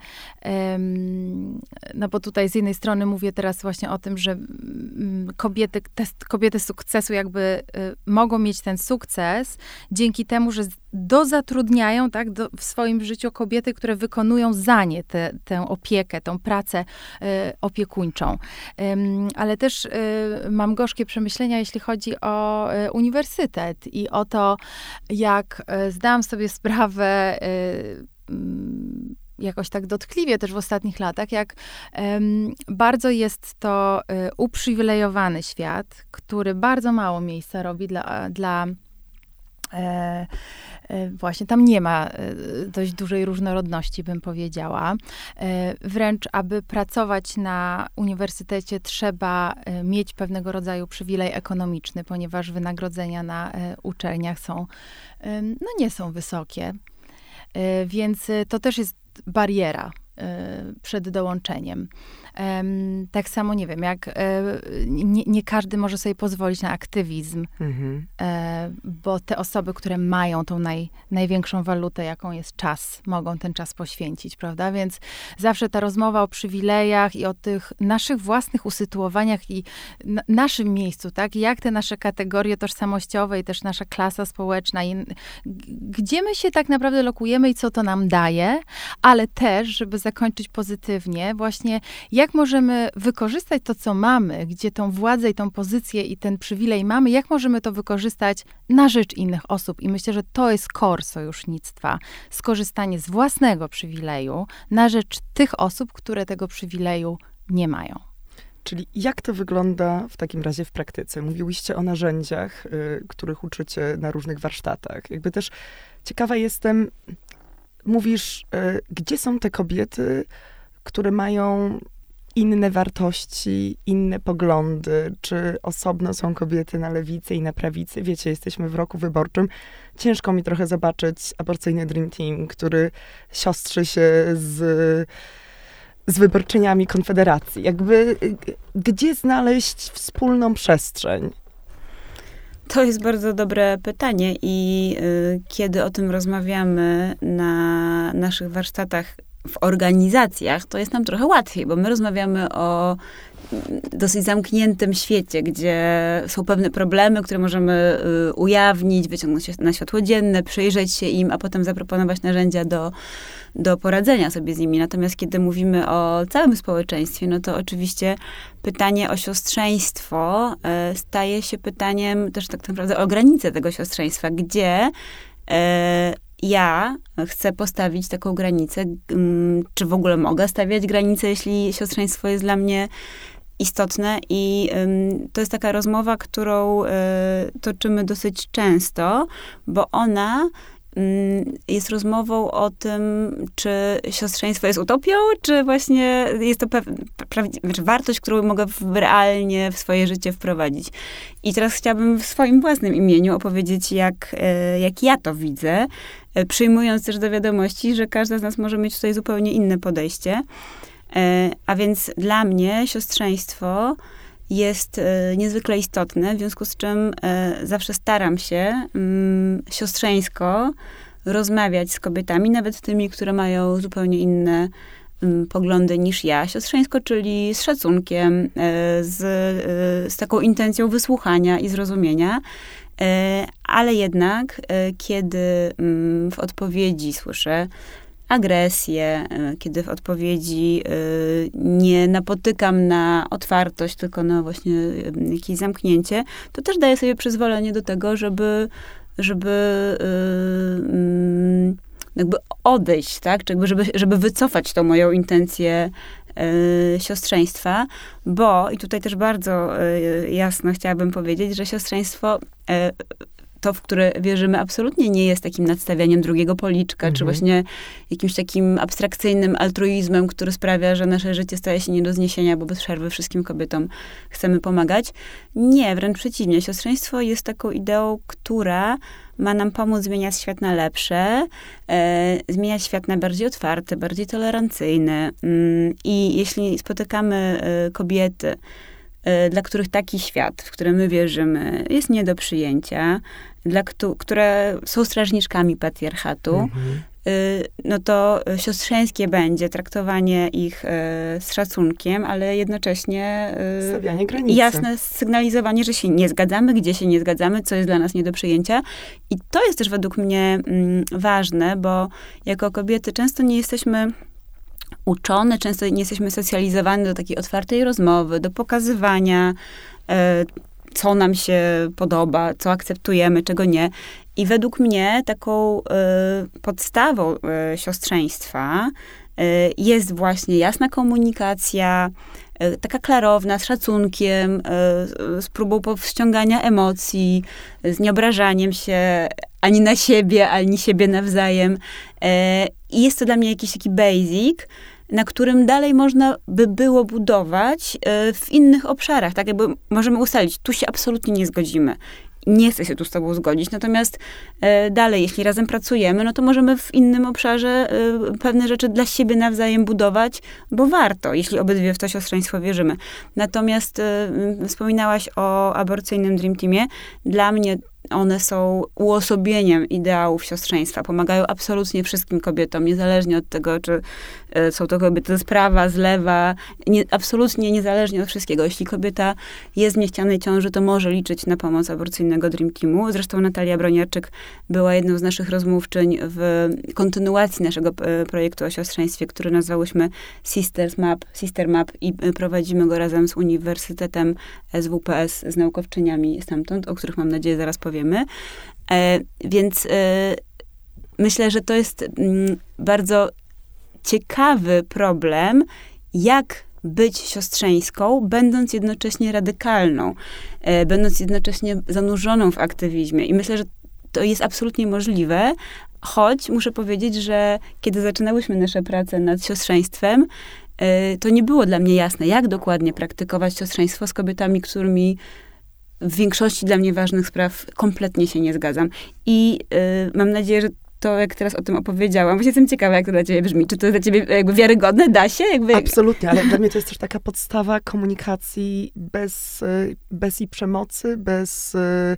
no bo tutaj z jednej strony mówię teraz właśnie o tym, że kobiety, te kobiety sukcesu jakby mogą mieć ten sukces dzięki temu, że dozatrudniają tak, do, w swoim życiu kobiety, które wykonują za nie te, tę opiekę, tą pracę y, opiekuńczą. ale też y, mam gorzkie przemyślenia, jeśli chodzi o y, uniwersytet i o to, jak zdałam sobie sprawę mm, jakoś tak dotkliwie też w ostatnich latach, jak um, bardzo jest to um, uprzywilejowany świat, który bardzo mało miejsca robi dla, dla właśnie tam nie ma e, dość dużej różnorodności, bym powiedziała. E, wręcz, aby pracować na uniwersytecie, trzeba mieć pewnego rodzaju przywilej ekonomiczny, ponieważ wynagrodzenia na uczelniach są, no nie są wysokie. Więc to też jest bariera przed dołączeniem. Tak samo, nie wiem, jak e, nie, nie każdy może sobie pozwolić na aktywizm, mhm. E, bo te osoby, które mają tą naj, największą walutę, jaką jest czas, mogą ten czas poświęcić, prawda? Więc zawsze ta rozmowa o przywilejach i o tych naszych własnych usytuowaniach i naszym miejscu, tak? Jak te nasze kategorie tożsamościowe i też nasza klasa społeczna, i, gdzie my się tak naprawdę lokujemy i co to nam daje, ale też, żeby zakończyć pozytywnie, właśnie jak jak możemy wykorzystać to, co mamy, gdzie tą władzę i tą pozycję i ten przywilej mamy, jak możemy to wykorzystać na rzecz innych osób. I myślę, że to jest kor sojusznictwa. Skorzystanie z własnego przywileju na rzecz tych osób, które tego przywileju nie mają. Czyli jak to wygląda w takim razie w praktyce? Mówiłyście o narzędziach, y, których uczycie na różnych warsztatach. Jakby też ciekawa jestem, mówisz, y, gdzie są te kobiety, które mają inne wartości, inne poglądy, czy osobno są kobiety na lewicy i na prawicy. Wiecie, jesteśmy w roku wyborczym. Ciężko mi trochę zobaczyć aborcyjny Dream Team, który siostrzy się z, z wyborczyniami Konfederacji. Jakby, gdzie znaleźć wspólną przestrzeń? To jest bardzo dobre pytanie i y, kiedy o tym rozmawiamy na naszych warsztatach w organizacjach to jest nam trochę łatwiej, bo my rozmawiamy o dosyć zamkniętym świecie, gdzie są pewne problemy, które możemy y, ujawnić, wyciągnąć na światło dzienne, przyjrzeć się im, a potem zaproponować narzędzia do, do poradzenia sobie z nimi. Natomiast kiedy mówimy o całym społeczeństwie, no to oczywiście pytanie o siostrzeństwo y, staje się pytaniem też tak naprawdę o granice tego siostrzeństwa, gdzie y, ja chcę postawić taką granicę, mm, czy w ogóle mogę stawiać granicę, jeśli siostrzeństwo jest dla mnie istotne i to jest taka rozmowa, którą toczymy dosyć często, bo ona jest rozmową o tym, czy siostrzeństwo jest utopią, czy właśnie jest to znaczy wartość, którą mogę w, realnie w swoje życie wprowadzić. I teraz chciałabym w swoim własnym imieniu opowiedzieć, jak, e, jak ja to widzę, przyjmując też do wiadomości, że każda z nas może mieć tutaj zupełnie inne podejście. E, a więc dla mnie siostrzeństwo jest e, niezwykle istotne, w związku z czym e, zawsze staram się mm, siostrzeńsko rozmawiać z kobietami, nawet tymi, które mają zupełnie inne mm, poglądy niż ja. Siostrzeńsko, czyli z szacunkiem, e, z, z taką intencją wysłuchania i zrozumienia. Ale jednak, kiedy mm, w odpowiedzi słyszę, agresję, e, kiedy w odpowiedzi e, nie napotykam na otwartość, tylko na właśnie e, jakieś zamknięcie, to też daję sobie przyzwolenie do tego, żeby, żeby mm, jakby odejść, tak? Jakby żeby, żeby wycofać tą moją intencję siostrzeństwa, bo, i tutaj też bardzo jasno chciałabym powiedzieć, że siostrzeństwo to, w które wierzymy, absolutnie nie jest takim nadstawianiem drugiego policzka, mhm. czy właśnie jakimś takim abstrakcyjnym altruizmem, który sprawia, że nasze życie staje się nie do zniesienia, bo bez przerwy wszystkim kobietom chcemy pomagać. Nie, wręcz przeciwnie. Siostrzeństwo jest taką ideą, która ma nam pomóc zmieniać świat na lepsze, e, zmieniać świat na bardziej otwarty, bardziej tolerancyjny. Mm, I jeśli spotykamy e, kobiety, e, dla których taki świat, w który my wierzymy, jest nie do przyjęcia, dla, które są strażniczkami patriarchatu, mhm. Y, no to siostrzeńskie będzie traktowanie ich y, z szacunkiem, ale jednocześnie y, Stawianie granicy. jasne sygnalizowanie, że się nie zgadzamy, gdzie się nie zgadzamy, co jest dla nas nie do przyjęcia. I to jest też według mnie mm, ważne, bo jako kobiety często nie jesteśmy uczone, często nie jesteśmy socjalizowane do takiej otwartej rozmowy, do pokazywania co nam się podoba, co akceptujemy, czego nie. I według mnie taką y, podstawą y, siostrzeństwa y, jest właśnie jasna komunikacja, taka klarowna, z szacunkiem, z próbą powściągania emocji, z nieobrażaniem się ani na siebie, ani siebie nawzajem. Y, I jest to dla mnie jakiś taki basic, na którym dalej można by było budować e, w innych obszarach. Tak jakby możemy ustalić, tu się absolutnie nie zgodzimy nie chcę się tu z tobą zgodzić. Natomiast e, dalej, jeśli razem pracujemy, no to możemy w innym obszarze e, pewne rzeczy dla siebie nawzajem budować, bo warto, jeśli obydwie w to siostrzeństwo wierzymy. Natomiast e, wspominałaś o aborcyjnym Dream Teamie. Dla mnie one są uosobieniem ideałów siostrzeństwa. Pomagają absolutnie wszystkim kobietom, niezależnie od tego, czy są to kobiety z prawa, z lewa, nie, absolutnie niezależnie od wszystkiego. Jeśli kobieta jest w niechcianej ciąży, to może liczyć na pomoc aborcyjnego Dream Teamu. Zresztą Natalia Broniarczyk była jedną z naszych rozmówczyń w kontynuacji naszego e, projektu o siostrzeństwie, który nazwałyśmy Sisters Map, Sister Map i e, prowadzimy go razem z Uniwersytetem SWPS, z naukowczyniami stamtąd, o których mam nadzieję zaraz powiem powiemy. E, więc e, myślę, że to jest mm, bardzo ciekawy problem, jak być siostrzeńską, będąc jednocześnie radykalną, e, będąc jednocześnie zanurzoną w aktywizmie. I myślę, że to jest absolutnie możliwe, choć muszę powiedzieć, że kiedy zaczynałyśmy nasze prace nad siostrzeństwem, to nie było dla mnie jasne, jak dokładnie praktykować siostrzeństwo z kobietami, którymi w większości dla mnie ważnych spraw kompletnie się nie zgadzam. I y, mam nadzieję, że to, jak teraz o tym opowiedziałam, właśnie jestem ciekawa, jak to dla ciebie brzmi. Czy to dla ciebie jakby wiarygodne? Da się? Jakby... Absolutnie, ale dla mnie to jest też taka podstawa komunikacji bez, y, bez i przemocy, bez... Y,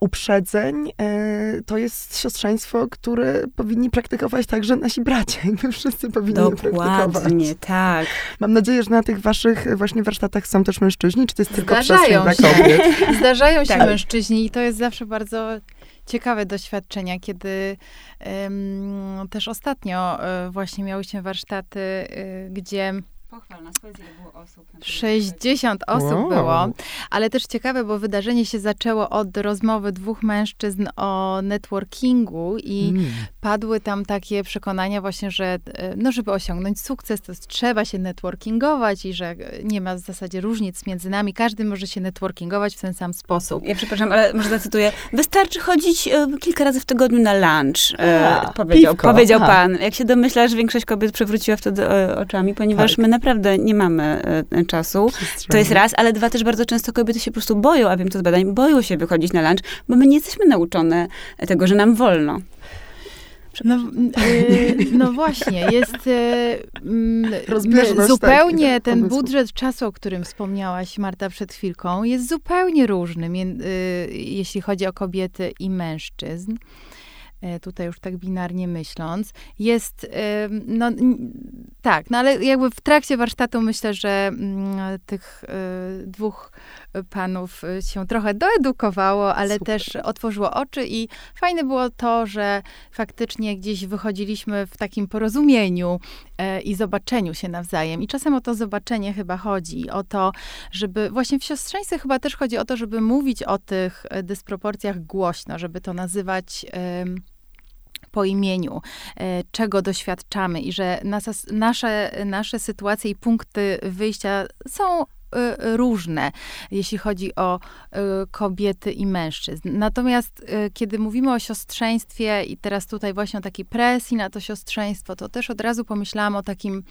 uprzedzeń, e, to jest siostrzeństwo, które powinni praktykować także nasi bracia. Jakby wszyscy powinni Dokładnie, tak. Mam nadzieję, że na tych waszych właśnie warsztatach są też mężczyźni, czy to jest tylko Zdarzają przestrzeń dla kobiet? Zdarzają się tak. mężczyźni i to jest zawsze bardzo ciekawe doświadczenia, kiedy też ostatnio um, właśnie miałyśmy warsztaty, um, gdzie było osób? 60 osób wow. było, ale też ciekawe, bo wydarzenie się zaczęło od rozmowy dwóch mężczyzn o networkingu i mm. padły tam takie przekonania właśnie, że e, no, żeby osiągnąć sukces, to trzeba się networkingować i że nie ma w zasadzie różnic między nami. Każdy może się networkingować w ten sam sposób. Ja przepraszam, ale może zacytuję. Wystarczy chodzić e, kilka razy w tygodniu na lunch, e, powiedział, powiedział pan. Jak się domyślasz, większość kobiet przewróciła wtedy e, oczami, ponieważ tak. my naprawdę nie mamy czasu. To jest raz, ale dwa, też bardzo często kobiety się po prostu boją, a wiem to z badań, boją się wychodzić na lunch, bo my nie jesteśmy nauczone tego, że nam wolno. No, yy, no, właśnie, jest yy, zupełnie tak, ten budżet czasu, o którym wspomniałaś, Marta, przed chwilką, jest zupełnie różny, yy, jeśli chodzi o kobiety i mężczyzn. E, tutaj już tak binarnie myśląc, jest, no tak, no ale jakby w trakcie warsztatu myślę, że mm, tych e, dwóch panów e, się trochę doedukowało, ale Super. też otworzyło oczy i fajne było to, że faktycznie gdzieś wychodziliśmy w takim porozumieniu i zobaczeniu się nawzajem. I czasem o to zobaczenie chyba chodzi, o to, żeby właśnie w siostrzeństwie chyba też chodzi o to, żeby mówić o tych dysproporcjach głośno, żeby to nazywać po imieniu, e, czego doświadczamy i że nasze, nasze sytuacje i punkty wyjścia są e, różne, jeśli chodzi o e, kobiety i mężczyzn. Natomiast kiedy mówimy o siostrzeństwie i teraz tutaj właśnie o takiej presji na to siostrzeństwo, to też od razu pomyślałam o takim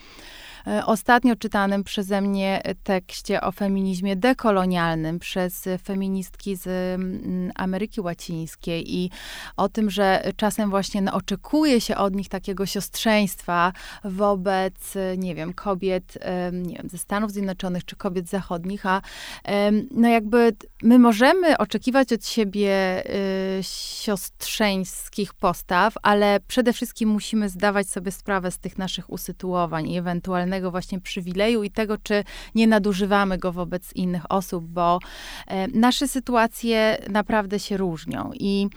ostatnio czytanym przeze mnie tekście o feminizmie dekolonialnym przez feministki z mm, Ameryki Łacińskiej i o tym, że czasem właśnie no, oczekuje się od nich takiego siostrzeństwa wobec, nie wiem, kobiet, nie wiem, ze Stanów Zjednoczonych czy kobiet zachodnich, a no jakby my możemy oczekiwać od siebie y, siostrzeńskich postaw, ale przede wszystkim musimy zdawać sobie sprawę z tych naszych usytuowań i ewentualnych właśnie przywileju i tego, czy nie nadużywamy go wobec innych osób, bo e, nasze sytuacje naprawdę się różnią. I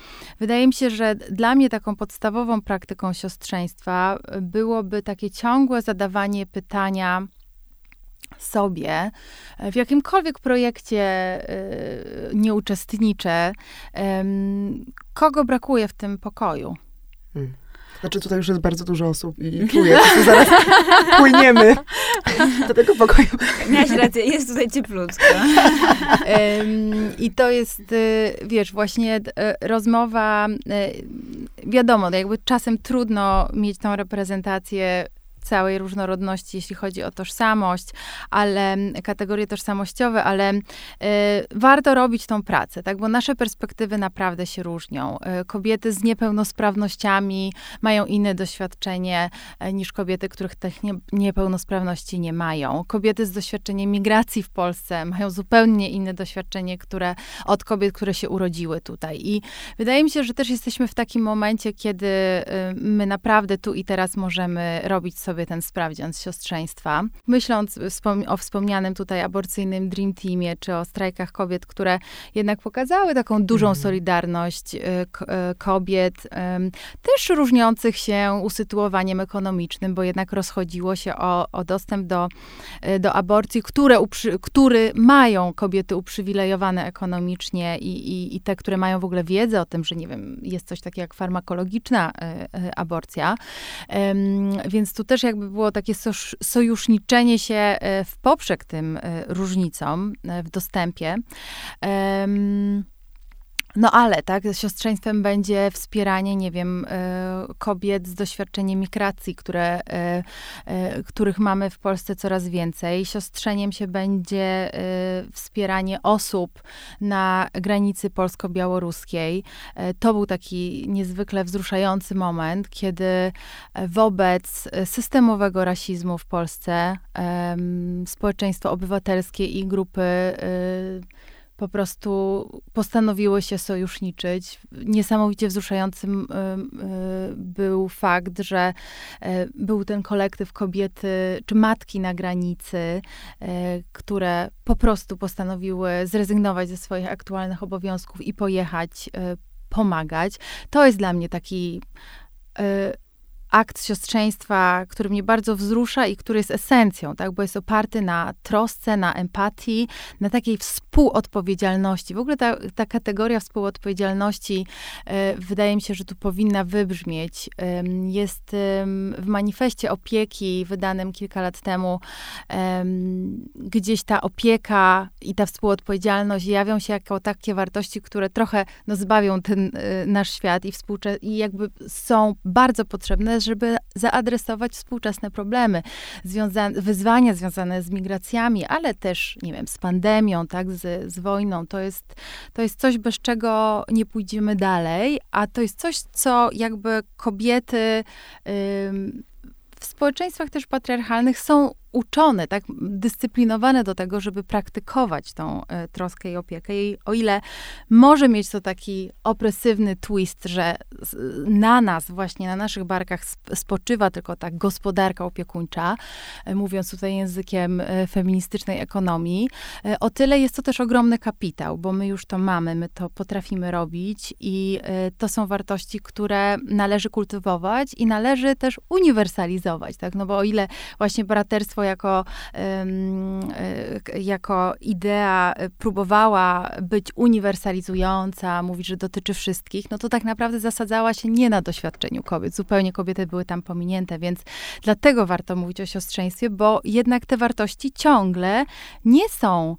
wydaje mi się, że dla mnie taką podstawową praktyką siostrzeństwa byłoby takie ciągłe zadawanie pytania, sobie e, w jakimkolwiek projekcie e, nie uczestniczę, kogo brakuje w tym pokoju. Znaczy tutaj już jest bardzo dużo osób i czuję, że zaraz płyniemy do tego pokoju. Miałaś rację, jest tutaj cieplutko. I to jest, y, wiesz, właśnie y, rozmowa, y, wiadomo, jakby czasem trudno mieć tą reprezentację całej różnorodności, jeśli chodzi o tożsamość, ale kategorie tożsamościowe, ale y, warto robić tą pracę, tak, bo nasze perspektywy naprawdę się różnią. Y, kobiety z niepełnosprawnościami mają inne doświadczenie y, niż kobiety, których tych nie, niepełnosprawności nie mają. Kobiety z doświadczeniem migracji w Polsce mają zupełnie inne doświadczenie, które od kobiet, które się urodziły tutaj. I wydaje mi się, że też jesteśmy w takim momencie, kiedy my naprawdę tu i teraz możemy robić sobie sobie ten sprawdzian z siostrzeństwa. Myśląc o wspomnianym tutaj aborcyjnym Dream Teamie, czy o strajkach kobiet, które jednak pokazały taką dużą mm. solidarność y, y, kobiet, też różniących się usytuowaniem ekonomicznym, bo jednak rozchodziło się o, o dostęp do, y, do aborcji, które który mają kobiety uprzywilejowane ekonomicznie i, i, i te, które mają w ogóle wiedzę o tym, że nie wiem, jest coś takiego jak farmakologiczna aborcja. Więc tu też jakby było takie sojuszniczenie się e, w poprzek tym e, różnicom e, w dostępie. No ale, tak, siostrzeństwem będzie wspieranie, nie wiem, e, kobiet z doświadczeniem migracji, które, e, e, których mamy w Polsce coraz więcej. Siostrzeniem się będzie wspieranie osób na granicy polsko-białoruskiej. To był taki niezwykle wzruszający moment, kiedy wobec systemowego rasizmu w Polsce społeczeństwo obywatelskie i grupy po prostu postanowiły się sojuszniczyć. Niesamowicie wzruszającym był fakt, że y, był ten kolektyw kobiety czy matki na granicy, które po prostu postanowiły zrezygnować ze swoich aktualnych obowiązków i pojechać pomagać. To jest dla mnie taki akt siostrzeństwa, który mnie bardzo wzrusza i który jest esencją, tak? bo jest oparty na trosce, na empatii, na takiej współodpowiedzialności. W ogóle ta, ta kategoria współodpowiedzialności e, wydaje mi się, że tu powinna wybrzmieć. Jest w manifestie opieki wydanym kilka lat temu, gdzieś ta opieka i ta współodpowiedzialność jawią się jako takie wartości, które trochę no, zbawią ten e, nasz świat i, współcze- i jakby są bardzo potrzebne, żeby zaadresować współczesne problemy, wyzwania związane z migracjami, ale też, nie wiem, z pandemią, tak, z, z wojną. To jest, to jest coś, bez czego nie pójdziemy dalej, a to jest coś, co jakby kobiety w społeczeństwach też patriarchalnych są uczone, tak dyscyplinowane do tego, żeby praktykować tą e, troskę i opiekę. I o ile może mieć to taki opresywny twist, że na nas, właśnie na naszych barkach spoczywa tylko ta gospodarka opiekuńcza, e, mówiąc tutaj językiem e, feministycznej ekonomii, o tyle jest to też ogromny kapitał, bo my już to mamy, my to potrafimy robić i to są wartości, które należy kultywować i należy też uniwersalizować, tak? No bo o ile właśnie braterstwo jako, e, jako idea próbowała być uniwersalizująca, mówić, że dotyczy wszystkich, no to tak naprawdę zasadzała się nie na doświadczeniu kobiet. Zupełnie kobiety były tam pominięte, więc dlatego warto mówić o siostrzeństwie, bo jednak te wartości ciągle nie są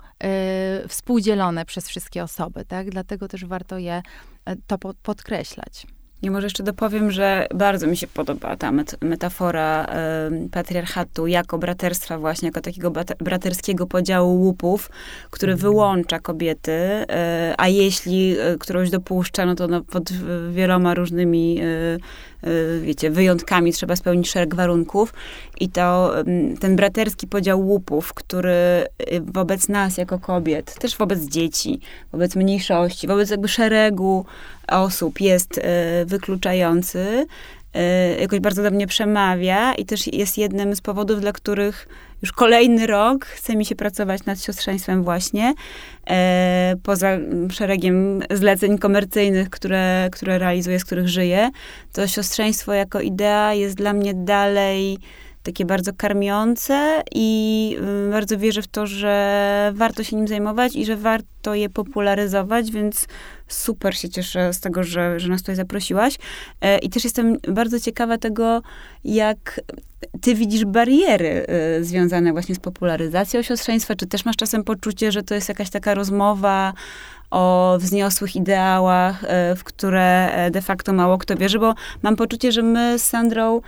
y, współdzielone przez wszystkie osoby, tak? Dlatego też warto je e, to podkreślać. I może jeszcze dopowiem, że bardzo mi się podoba ta metafora y, patriarchatu jako braterstwa właśnie, jako takiego braterskiego podziału łupów, który mhm. wyłącza kobiety, y, a jeśli y, którąś dopuszcza, no to no, pod wieloma różnymi Y, wiecie, wyjątkami trzeba spełnić szereg warunków i to ten braterski podział łupów, który y, wobec nas jako kobiet, też wobec dzieci, wobec mniejszości, wobec jakby szeregu osób jest y, wykluczający, jakoś bardzo do mnie przemawia i też jest jednym z powodów, dla których już kolejny rok chce mi się pracować nad siostrzeństwem właśnie, e, poza szeregiem zleceń komercyjnych, które, które realizuję, z których żyję, to siostrzeństwo jako idea jest dla mnie dalej takie bardzo karmiące i y, bardzo wierzę w to, że warto się nim zajmować i że warto je popularyzować, więc super się cieszę z tego, że, że nas tutaj zaprosiłaś. E, I też jestem bardzo ciekawa tego, jak ty widzisz bariery y, związane właśnie z popularyzacją siostrzeństwa? Czy też masz czasem poczucie, że to jest jakaś taka rozmowa o wzniosłych ideałach, y, w które e, de facto mało kto wierzy? Bo mam poczucie, że my z Sandrą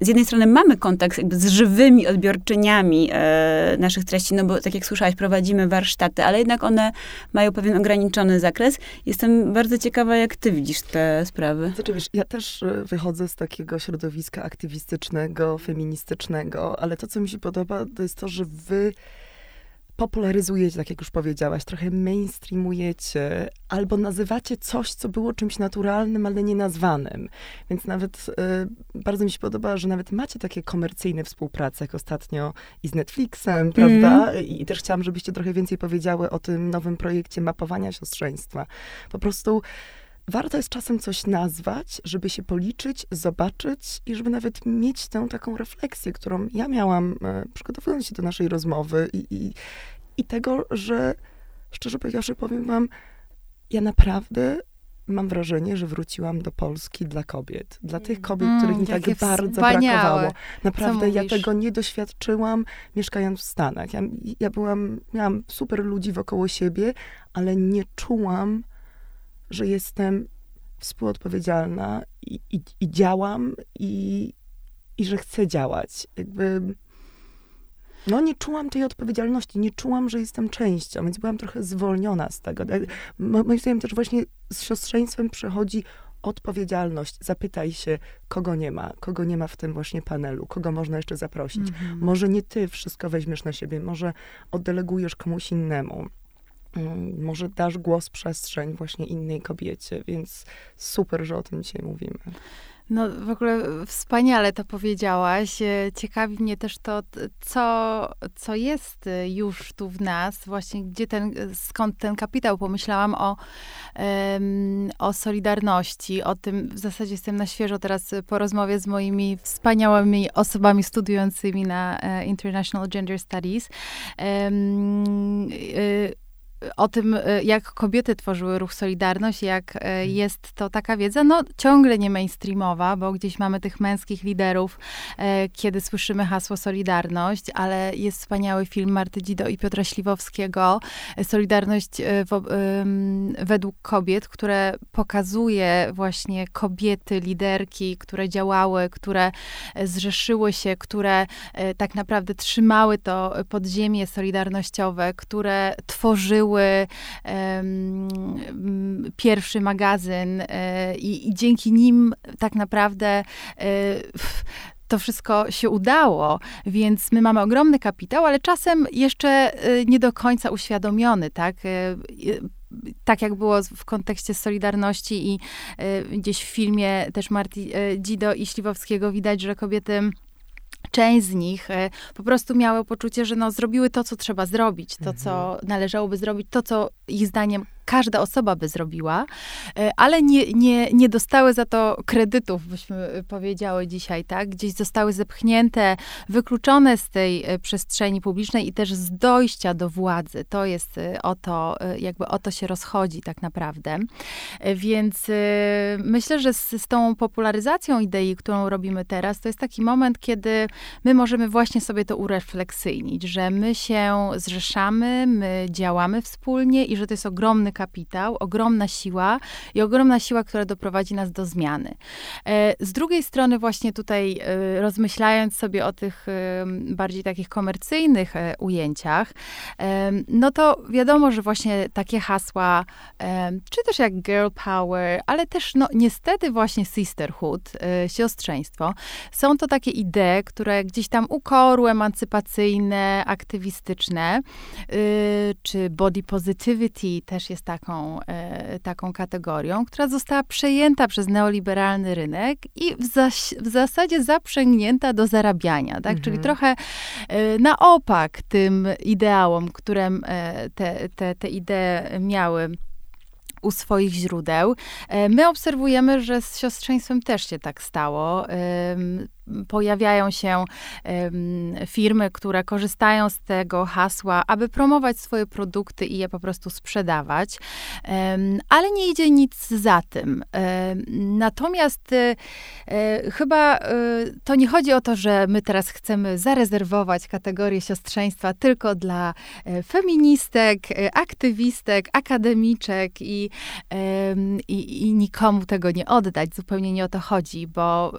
z jednej strony mamy kontakt z żywymi odbiorczyniami e, naszych treści, no bo tak jak słyszałaś, prowadzimy warsztaty, ale jednak one mają pewien ograniczony zakres. Jestem bardzo ciekawa, jak ty widzisz te sprawy. Znaczy, wiesz, ja też e, wychodzę z takiego środowiska aktywistycznego, feministycznego, ale to, co mi się podoba, to jest to, że wy popularyzujecie, tak jak już powiedziałaś, trochę mainstreamujecie, albo nazywacie coś, co było czymś naturalnym, ale nie nazwanym. Więc nawet y, bardzo mi się podoba, że nawet macie takie komercyjne współprace, jak ostatnio i z Netflixem, prawda? Mm. I, I też chciałam, żebyście trochę więcej powiedziały o tym nowym projekcie mapowania siostrzeństwa. Po prostu warto jest czasem coś nazwać, żeby się policzyć, zobaczyć i żeby nawet mieć tę taką refleksję, którą ja miałam, e, przygotowując się do naszej rozmowy i, i, i tego, że szczerze powiedziawszy, powiem wam, ja naprawdę mam wrażenie, że wróciłam do Polski dla kobiet. Dla tych mm. kobiet, których mi tak bardzo brakowało. Naprawdę ja tego nie doświadczyłam mieszkając w Stanach. Ja, ja byłam, miałam super ludzi wokoło siebie, ale nie czułam że jestem współodpowiedzialna i, i, i działam i, i że chcę działać. Jakby, no nie czułam tej odpowiedzialności, nie czułam, że jestem częścią, więc byłam trochę zwolniona z tego. Moim zdaniem też właśnie z siostrzeństwem przychodzi odpowiedzialność. Zapytaj się, kogo nie ma, kogo nie ma w tym właśnie panelu, kogo można jeszcze zaprosić. Mm -hmm. Może nie ty wszystko weźmiesz na siebie, może oddelegujesz komuś innemu. Mm, może dasz głos, przestrzeń właśnie innej kobiecie, więc super, że o tym dzisiaj mówimy. No w ogóle wspaniale to powiedziałaś. E, ciekawi mnie też to, co, co jest e, już tu w nas, właśnie gdzie ten, skąd ten kapitał. Pomyślałam o, um, o solidarności, o tym, w zasadzie jestem na świeżo teraz po rozmowie z moimi wspaniałymi osobami studiującymi na International Gender Studies. Um, y, o tym, e, jak kobiety tworzyły ruch Solidarność, jak e, mhm. jest to taka wiedza, no ciągle nie mainstreamowa, bo gdzieś mamy tych męskich liderów, e, kiedy słyszymy hasło Solidarność, ale jest wspaniały film Marty Dzido i Piotra Śliwowskiego, Solidarność według kobiet, które pokazuje właśnie kobiety, liderki, które działały, które zrzeszyły się, które tak naprawdę trzymały to podziemie solidarnościowe, które tworzyły um, pierwszy magazyn e, i, i, dzięki nim tak naprawdę e, to wszystko się udało, więc my mamy ogromny kapitał, ale czasem jeszcze e, nie do końca uświadomiony, tak? tak jak było w kontekście Solidarności i gdzieś w filmie też Marty Dzido i Śliwowskiego widać, że kobiety część z nich e, po prostu miały poczucie, że no, zrobiły to, co trzeba zrobić, to, co mhm. należałoby zrobić, to, co ich zdaniem każda osoba by zrobiła, e, ale nie, nie, nie dostały za to kredytów, byśmy powiedziały dzisiaj, tak? Gdzieś zostały zepchnięte, wykluczone z tej e, przestrzeni publicznej i też z dojścia do władzy. To jest e, o to, jakby o to się rozchodzi tak naprawdę. Więc myślę, że z, z tą popularyzacją idei, którą robimy teraz, to jest taki moment, kiedy my możemy właśnie sobie to urefleksyjnić, że my się zrzeszamy, my działamy wspólnie i że to jest ogromny kapitał, ogromna siła i ogromna siła, która doprowadzi nas do zmiany. E, z drugiej strony właśnie tutaj e, rozmyślając sobie o tych e, bardziej takich komercyjnych ujęciach, no to wiadomo, że właśnie takie hasła, czy też jak girl power, ale też no niestety właśnie sisterhood, siostrzeństwo, są to takie idee, które gdzieś tam ukoru emancypacyjne, aktywistyczne, czy body positivity też jest taką, e, taką kategorią, która została przejęta przez neoliberalny rynek i w, zas w zasadzie zaprzęgnięta do zarabiania, tak? Mhm. Czyli trochę e, na opak tym ideałom, które e, te, te, te idee miały u swoich źródeł. My obserwujemy, że z siostrzeństwem też się tak stało pojawiają się firmy, które korzystają z tego hasła, aby promować swoje produkty i je po prostu sprzedawać, ale nie idzie nic za tym. Natomiast e, chyba e, to nie chodzi o to, że my teraz chcemy zarezerwować kategorię siostrzeństwa tylko dla e, feministek, aktywistek, akademiczek i, i, i nikomu tego nie oddać. Zupełnie nie o to chodzi, bo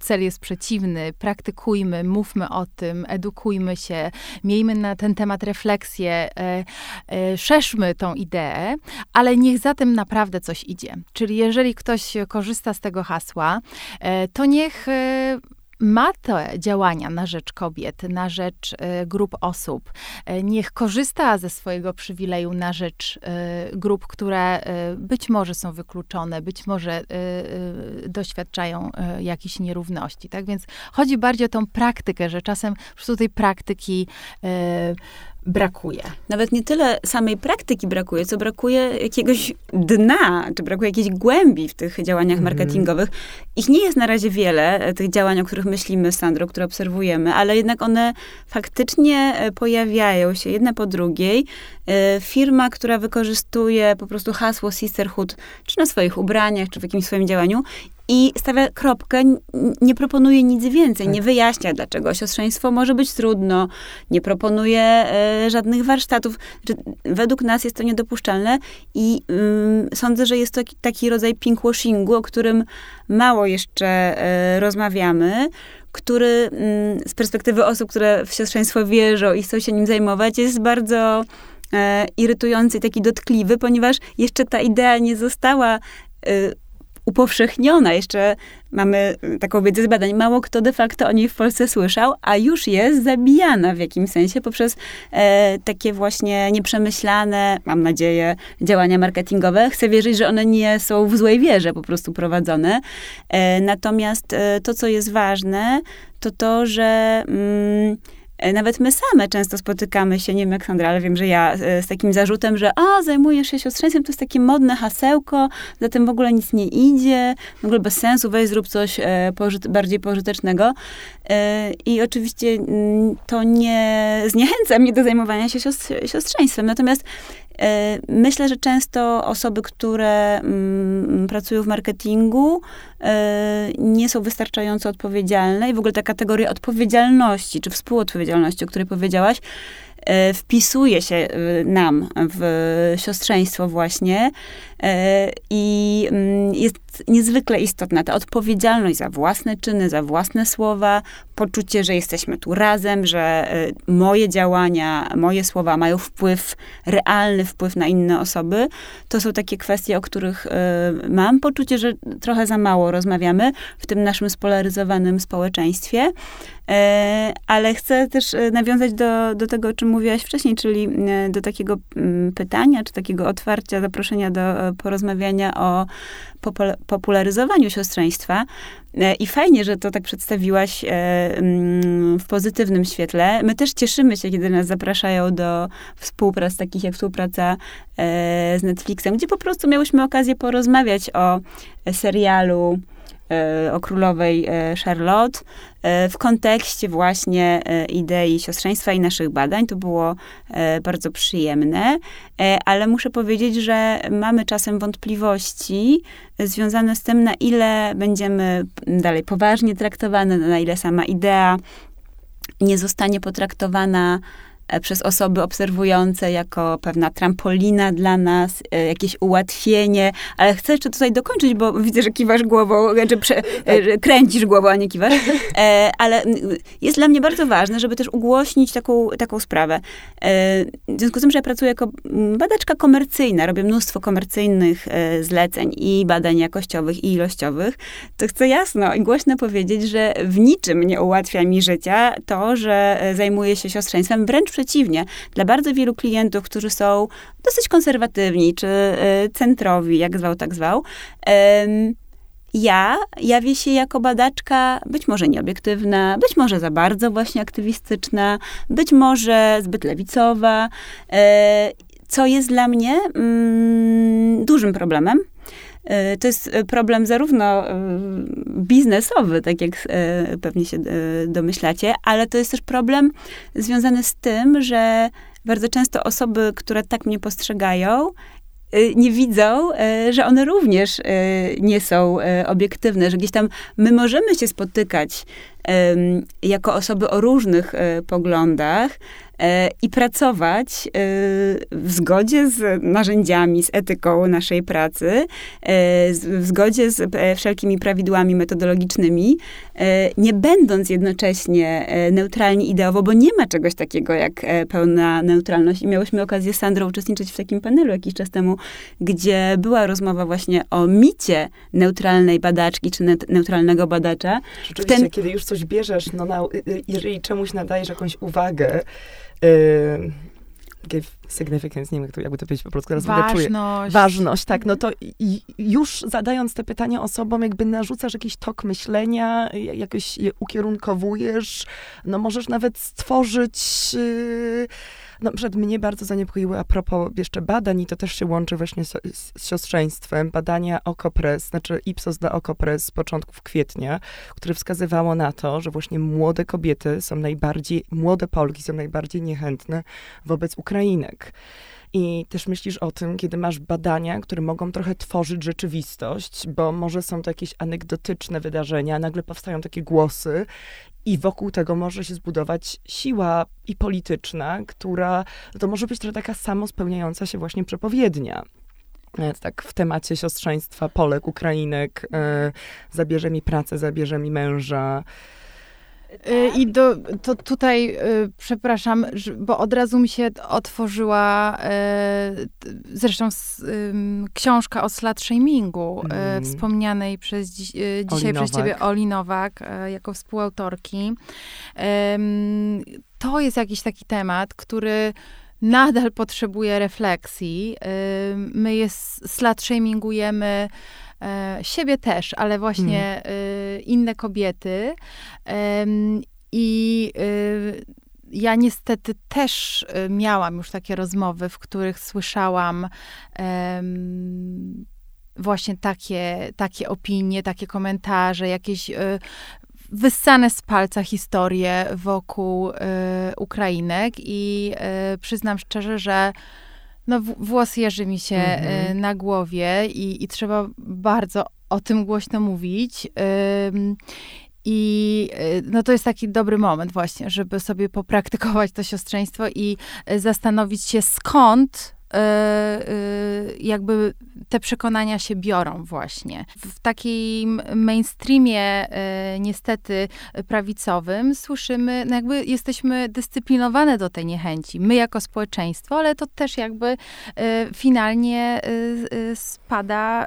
cel jest przeciwny przeciwny, praktykujmy, mówmy o tym, edukujmy się, miejmy na ten temat refleksję, e, e, szerzmy tą ideę, ale niech za tym naprawdę coś idzie. Czyli jeżeli ktoś korzysta z tego hasła, e, to niech ma te działania na rzecz kobiet, na rzecz e, grup osób. E, niech korzysta ze swojego przywileju na rzecz e, grup, które być może są wykluczone, być może doświadczają jakichś nierówności. Tak więc chodzi bardziej o tą praktykę, że czasem po prostu tej praktyki brakuje. Nawet nie tyle samej praktyki brakuje, co brakuje jakiegoś dna, czy brakuje jakiejś głębi w tych działaniach mm. marketingowych. Ich nie jest na razie wiele, e, tych działań, o których myślimy, Sandro, które obserwujemy, ale jednak one faktycznie e, pojawiają się jedna po drugiej. E, firma, która wykorzystuje po prostu hasło sisterhood, czy na swoich ubraniach, czy w jakimś swoim działaniu i stawia kropkę, nie proponuje nic więcej, nie tak. wyjaśnia, dlaczego siostrzeństwo może być trudno, nie proponuje e, żadnych warsztatów. Według nas jest to niedopuszczalne i mm, sądzę, że jest to taki, rodzaj pinkwashingu, o którym mało jeszcze e, rozmawiamy, który mm, z perspektywy osób, które w siostrzeństwo wierzą i chcą się nim zajmować, jest bardzo e, irytujący i taki dotkliwy, ponieważ jeszcze ta idea nie została e, upowszechniona. Jeszcze mamy taką wiedzę z badań. Mało kto de facto o niej w Polsce słyszał, a już jest zabijana w jakimś sensie poprzez e, takie właśnie nieprzemyślane, mam nadzieję, działania marketingowe. Chcę wierzyć, że one nie są w złej wierze po prostu prowadzone. E, natomiast e, to, co jest ważne, to to, że mm, nawet my same często spotykamy się, nie wiem jak Sandra, ale wiem, że ja e, z takim zarzutem, że a, zajmujesz się siostrzeństwem, to jest takie modne hasełko, za tym w ogóle nic nie idzie, w ogóle bez sensu, weź zrób coś e, pożyt bardziej pożytecznego. E, I oczywiście mm, to nie zniechęca mnie do zajmowania się siostrzeństwem. Natomiast E, myślę, że często osoby, które mm, pracują w marketingu, e, nie są wystarczająco odpowiedzialne i w ogóle ta kategoria odpowiedzialności, czy współodpowiedzialności, o której powiedziałaś, wpisuje się e, nam w siostrzeństwo właśnie i mm, jest niezwykle istotna ta odpowiedzialność za własne czyny, za własne słowa, poczucie, że jesteśmy tu razem, że moje działania, moje słowa mają wpływ, realny wpływ na inne osoby. To są takie kwestie, o których mam poczucie, że trochę za mało rozmawiamy w tym naszym spolaryzowanym społeczeństwie. E, ale chcę też e, nawiązać do, do tego, o czym mówiłaś wcześniej, czyli e, do takiego mm, pytania, czy takiego otwarcia, zaproszenia do porozmawiania o popularyzowaniu siostrzeństwa. I fajnie, że to tak przedstawiłaś mm, w pozytywnym świetle. My też cieszymy się, kiedy nas zapraszają do współprac, takich jak współpraca z Netflixem, gdzie po prostu miałyśmy okazję porozmawiać o serialu E, o królowej e, Charlotte e, w kontekście właśnie idei siostrzeństwa i naszych badań. To było bardzo przyjemne, ale muszę powiedzieć, że mamy czasem wątpliwości związane z tym, na ile będziemy dalej poważnie traktowane, na ile sama idea nie zostanie potraktowana E, przez osoby obserwujące jako pewna trampolina dla nas, e, jakieś ułatwienie, ale chcę jeszcze tutaj dokończyć, bo widzę, że kiwasz głową, że prze, e, kręcisz głową, a nie kiwasz, ale jest dla mnie bardzo ważne, żeby też ugłośnić taką, taką sprawę. W związku z tym, że ja pracuję jako badaczka komercyjna, robię mnóstwo komercyjnych zleceń i badań jakościowych i ilościowych, to chcę jasno i głośno powiedzieć, że w niczym nie ułatwia mi życia to, że zajmuję się siostrzeństwem, wręcz przeciwnie, dla bardzo wielu klientów, którzy są dosyć konserwatywni, czy y, centrowi, jak zwał, tak zwał, ja jawię się jako badaczka być może nieobiektywna, być może za bardzo właśnie aktywistyczna, być może zbyt lewicowa, e, co jest dla mnie mm, dużym problemem. E, to jest problem zarówno e, biznesowy, tak jak e, pewnie się domyślacie, ale to jest też problem związany z tym, że bardzo często osoby, które tak mnie postrzegają, nie widzą, że one również nie są obiektywne, że gdzieś tam my możemy się spotykać jako osoby o różnych poglądach, E, i pracować e, w zgodzie z narzędziami, z etyką naszej pracy, e, w zgodzie z wszelkimi prawidłami metodologicznymi, nie będąc jednocześnie neutralni ideowo, bo nie ma czegoś takiego jak pełna neutralność. I miałyśmy okazję z Sandrą uczestniczyć w takim panelu jakiś czas temu, gdzie była rozmowa właśnie o micie neutralnej badaczki, czy neutralnego badacza. Rzeczywiście, ten... kiedy już coś bierzesz, no na, jeżeli czemuś nadajesz jakąś uwagę, give significance, nie wiem, jakby to powiedzieć po polsku, teraz Ważność. Czuję. Ważność, tak, no to i, już zadając te pytania osobom, jakby narzucasz jakiś tok myślenia, jakoś je ukierunkowujesz, no możesz nawet stworzyć... Yy, no, przed mnie bardzo zaniepokoiły a propos jeszcze badań i to też się łączy właśnie z, z siostrzeństwem. Badania Okopres, znaczy Ipsos dla Okopres z początków kwietnia, które wskazywało na to, że właśnie młode kobiety są najbardziej, młode Polki są najbardziej niechętne wobec Ukrainek. I też myślisz o tym, kiedy masz badania, które mogą trochę tworzyć rzeczywistość, bo może są to jakieś anegdotyczne wydarzenia, nagle powstają takie głosy i wokół tego może się zbudować siła i polityczna, która to może być trochę taka samo spełniająca się właśnie przepowiednia. Tak, w temacie siostrzeństwa Polek, Ukrainek, e, zabierze mi pracę, zabierze mi męża. Y, I do, to tutaj, y, przepraszam, bo od razu mi się otworzyła y, zresztą książka o slut shamingu, mm. wspomnianej przez dzisiaj przez ciebie Oli Nowak, jako współautorki. To jest jakiś taki temat, który nadal potrzebuje refleksji. My jest, slut shamingujemy siebie też, ale właśnie hmm. inne kobiety. I y, ja niestety też miałam już takie rozmowy, w których słyszałam właśnie takie, takie opinie, takie komentarze, jakieś wyssane z palca historie wokół Ukrainek i przyznam szczerze, że no, włos jeży mi się mhm. na głowie i, i trzeba bardzo o tym głośno mówić. I y, no to jest taki dobry moment właśnie, żeby sobie popraktykować to siostrzeństwo i y, zastanowić się skąd jakby te przekonania się biorą właśnie. W takim mainstreamie e, niestety prawicowym słyszymy, no jakby jesteśmy dyscyplinowane do tej niechęci. My jako społeczeństwo, ale to też jakby e, finalnie e, spada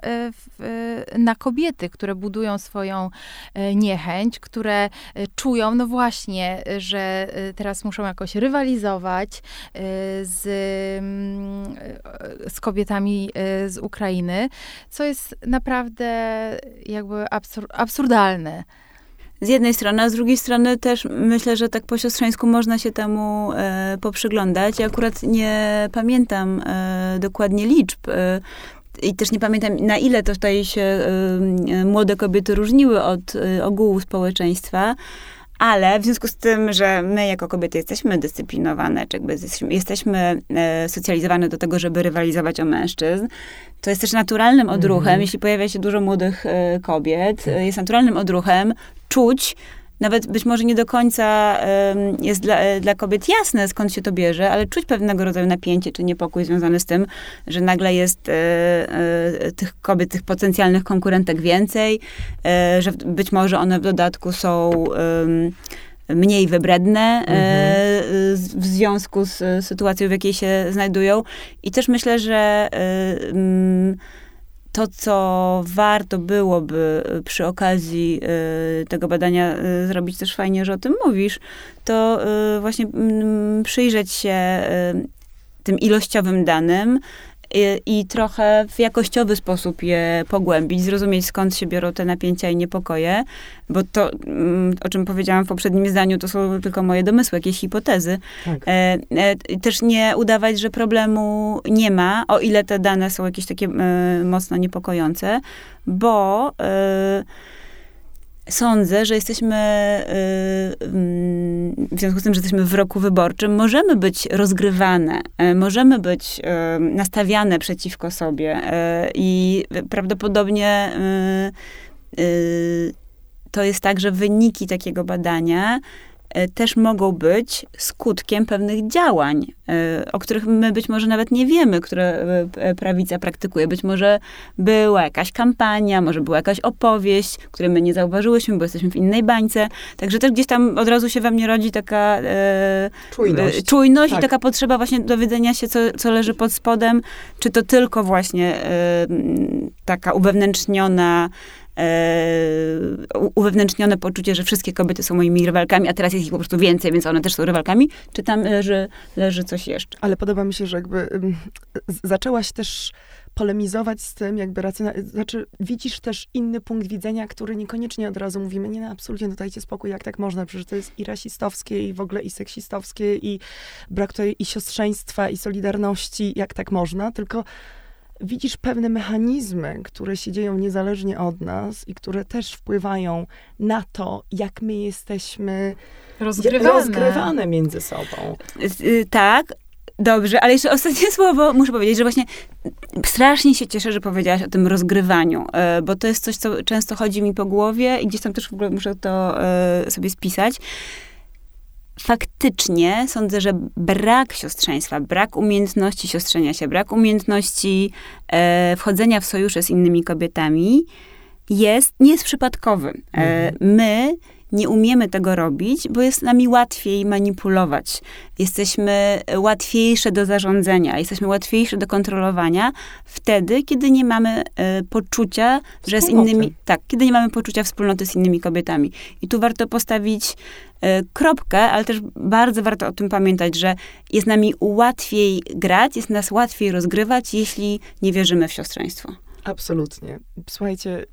na kobiety, które budują swoją niechęć, które czują, no właśnie, że teraz muszą jakoś rywalizować z, mm, z kobietami z Ukrainy Ukrainy, co jest naprawdę jakby absur absurdalne. Z jednej strony, a z drugiej strony też myślę, że tak po siostrzeńsku można się temu e, poprzyglądać. Ja akurat nie pamiętam e, dokładnie liczb. E, i też nie pamiętam, na ile to tutaj się e, młode kobiety różniły od e, ogółu społeczeństwa, ale w związku z tym, że my jako kobiety jesteśmy dyscyplinowane, czy jakby jesteśmy e, socjalizowane do tego, żeby rywalizować o mężczyzn, to jest też naturalnym odruchem, mm jeśli pojawia się dużo młodych e, kobiet, tak. jest naturalnym odruchem czuć, nawet być może nie do końca jest dla, e, dla, kobiet jasne, skąd się to bierze, ale czuć pewnego rodzaju napięcie czy niepokój związany z tym, że nagle jest e, e, tych kobiet, tych potencjalnych konkurentek więcej, że być może one w dodatku są mniej wybredne mhm. w związku z sytuacją, w jakiej się znajdują. I też myślę, że to, co warto byłoby y, przy okazji y, tego badania y, zrobić, też fajnie, że o tym mówisz, to właśnie mm, przyjrzeć się tym ilościowym danym, i, i, trochę w jakościowy sposób je pogłębić, zrozumieć skąd się biorą te napięcia i niepokoje, bo to, mm, o czym powiedziałam w poprzednim zdaniu, to są tylko moje domysły, jakieś hipotezy. Tak. E, e, też nie udawać, że problemu nie ma, o ile te dane są jakieś takie e, mocno niepokojące, bo sądzę, że jesteśmy, y, mm, w związku z tym, że jesteśmy w roku wyborczym, możemy być rozgrywane, y, możemy być y, nastawiane przeciwko sobie i prawdopodobnie to jest tak, że wyniki takiego badania też mogą być skutkiem pewnych działań, e, o których my być może nawet nie wiemy, które e, prawica praktykuje. Być może była jakaś kampania, może była jakaś opowieść, której my nie zauważyłyśmy, bo jesteśmy w innej bańce. Także też gdzieś tam od razu się we mnie rodzi taka e, czujność, czujność tak. i taka potrzeba właśnie dowiedzenia się, co, co leży pod spodem. Czy to tylko właśnie e, taka uwewnętrzniona e, uwewnętrznione poczucie, że wszystkie kobiety są moimi rywalkami, a teraz jest ich po prostu więcej, więc one też są rywalkami, czy tam leży, leży coś jeszcze? Ale podoba mi się, że jakby zaczęłaś też polemizować z tym, jakby racjonalnie, znaczy widzisz też inny punkt widzenia, który niekoniecznie od razu mówimy, nie, no absolutnie, no dajcie spokój, jak tak można, przecież to jest i rasistowskie, i w ogóle i seksistowskie, i brak tutaj i siostrzeństwa, i solidarności, jak tak można, tylko widzisz pewne mechanizmy, które się dzieją niezależnie od nas i które też wpływają na to, jak my jesteśmy rozgrywane, rozgrywane między sobą. Y, tak, Dobrze, ale jeszcze ostatnie słowo. Muszę powiedzieć, że właśnie strasznie się cieszę, że powiedziałaś o tym rozgrywaniu, y, bo to jest coś, co często chodzi mi po głowie i gdzieś tam też w ogóle muszę to y, sobie spisać faktycznie sądzę, że brak siostrzeństwa, brak umiejętności siostrzenia się, brak umiejętności e, wchodzenia w sojusze z innymi kobietami jest, nie jest przypadkowy. E, mhm. my nie umiemy tego robić, bo jest nami łatwiej manipulować. Jesteśmy łatwiejsze do zarządzania, jesteśmy łatwiejsze do kontrolowania wtedy, kiedy nie mamy e, poczucia, że z innymi, tak, kiedy nie mamy poczucia wspólnoty z innymi kobietami. I tu warto postawić e, kropkę, ale też bardzo warto o tym pamiętać, że jest nami łatwiej grać, jest nas łatwiej rozgrywać, jeśli nie wierzymy w siostrzeństwo. Absolutnie. Słuchajcie,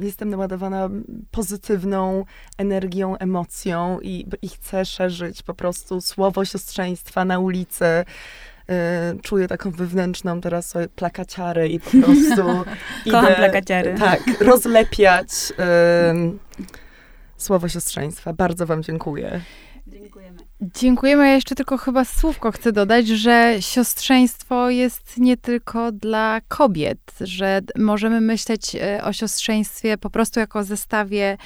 jestem naładowana pozytywną energią, emocją i, i chcę szerzyć po prostu słowo siostrzeństwa na ulicy. Y, czuję taką wewnętrzną teraz sobie plakaciarę i po prostu Kocham plakaciary. Tak, rozlepiać y, słowo siostrzeństwa. Bardzo wam dziękuję. Dziękujemy. Dziękujemy. Ja jeszcze tylko chyba słówko chcę dodać, że siostrzeństwo jest nie tylko dla kobiet, że możemy myśleć e, o siostrzeństwie po prostu jako zestawie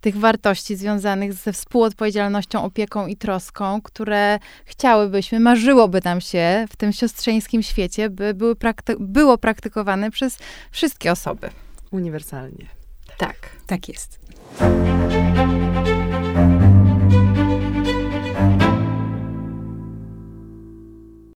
tych wartości związanych ze współodpowiedzialnością, opieką i troską, które chciałybyśmy, marzyłoby nam się w tym siostrzeńskim świecie, by były prakty było praktykowane przez wszystkie osoby. Uniwersalnie. Tak. Tak jest.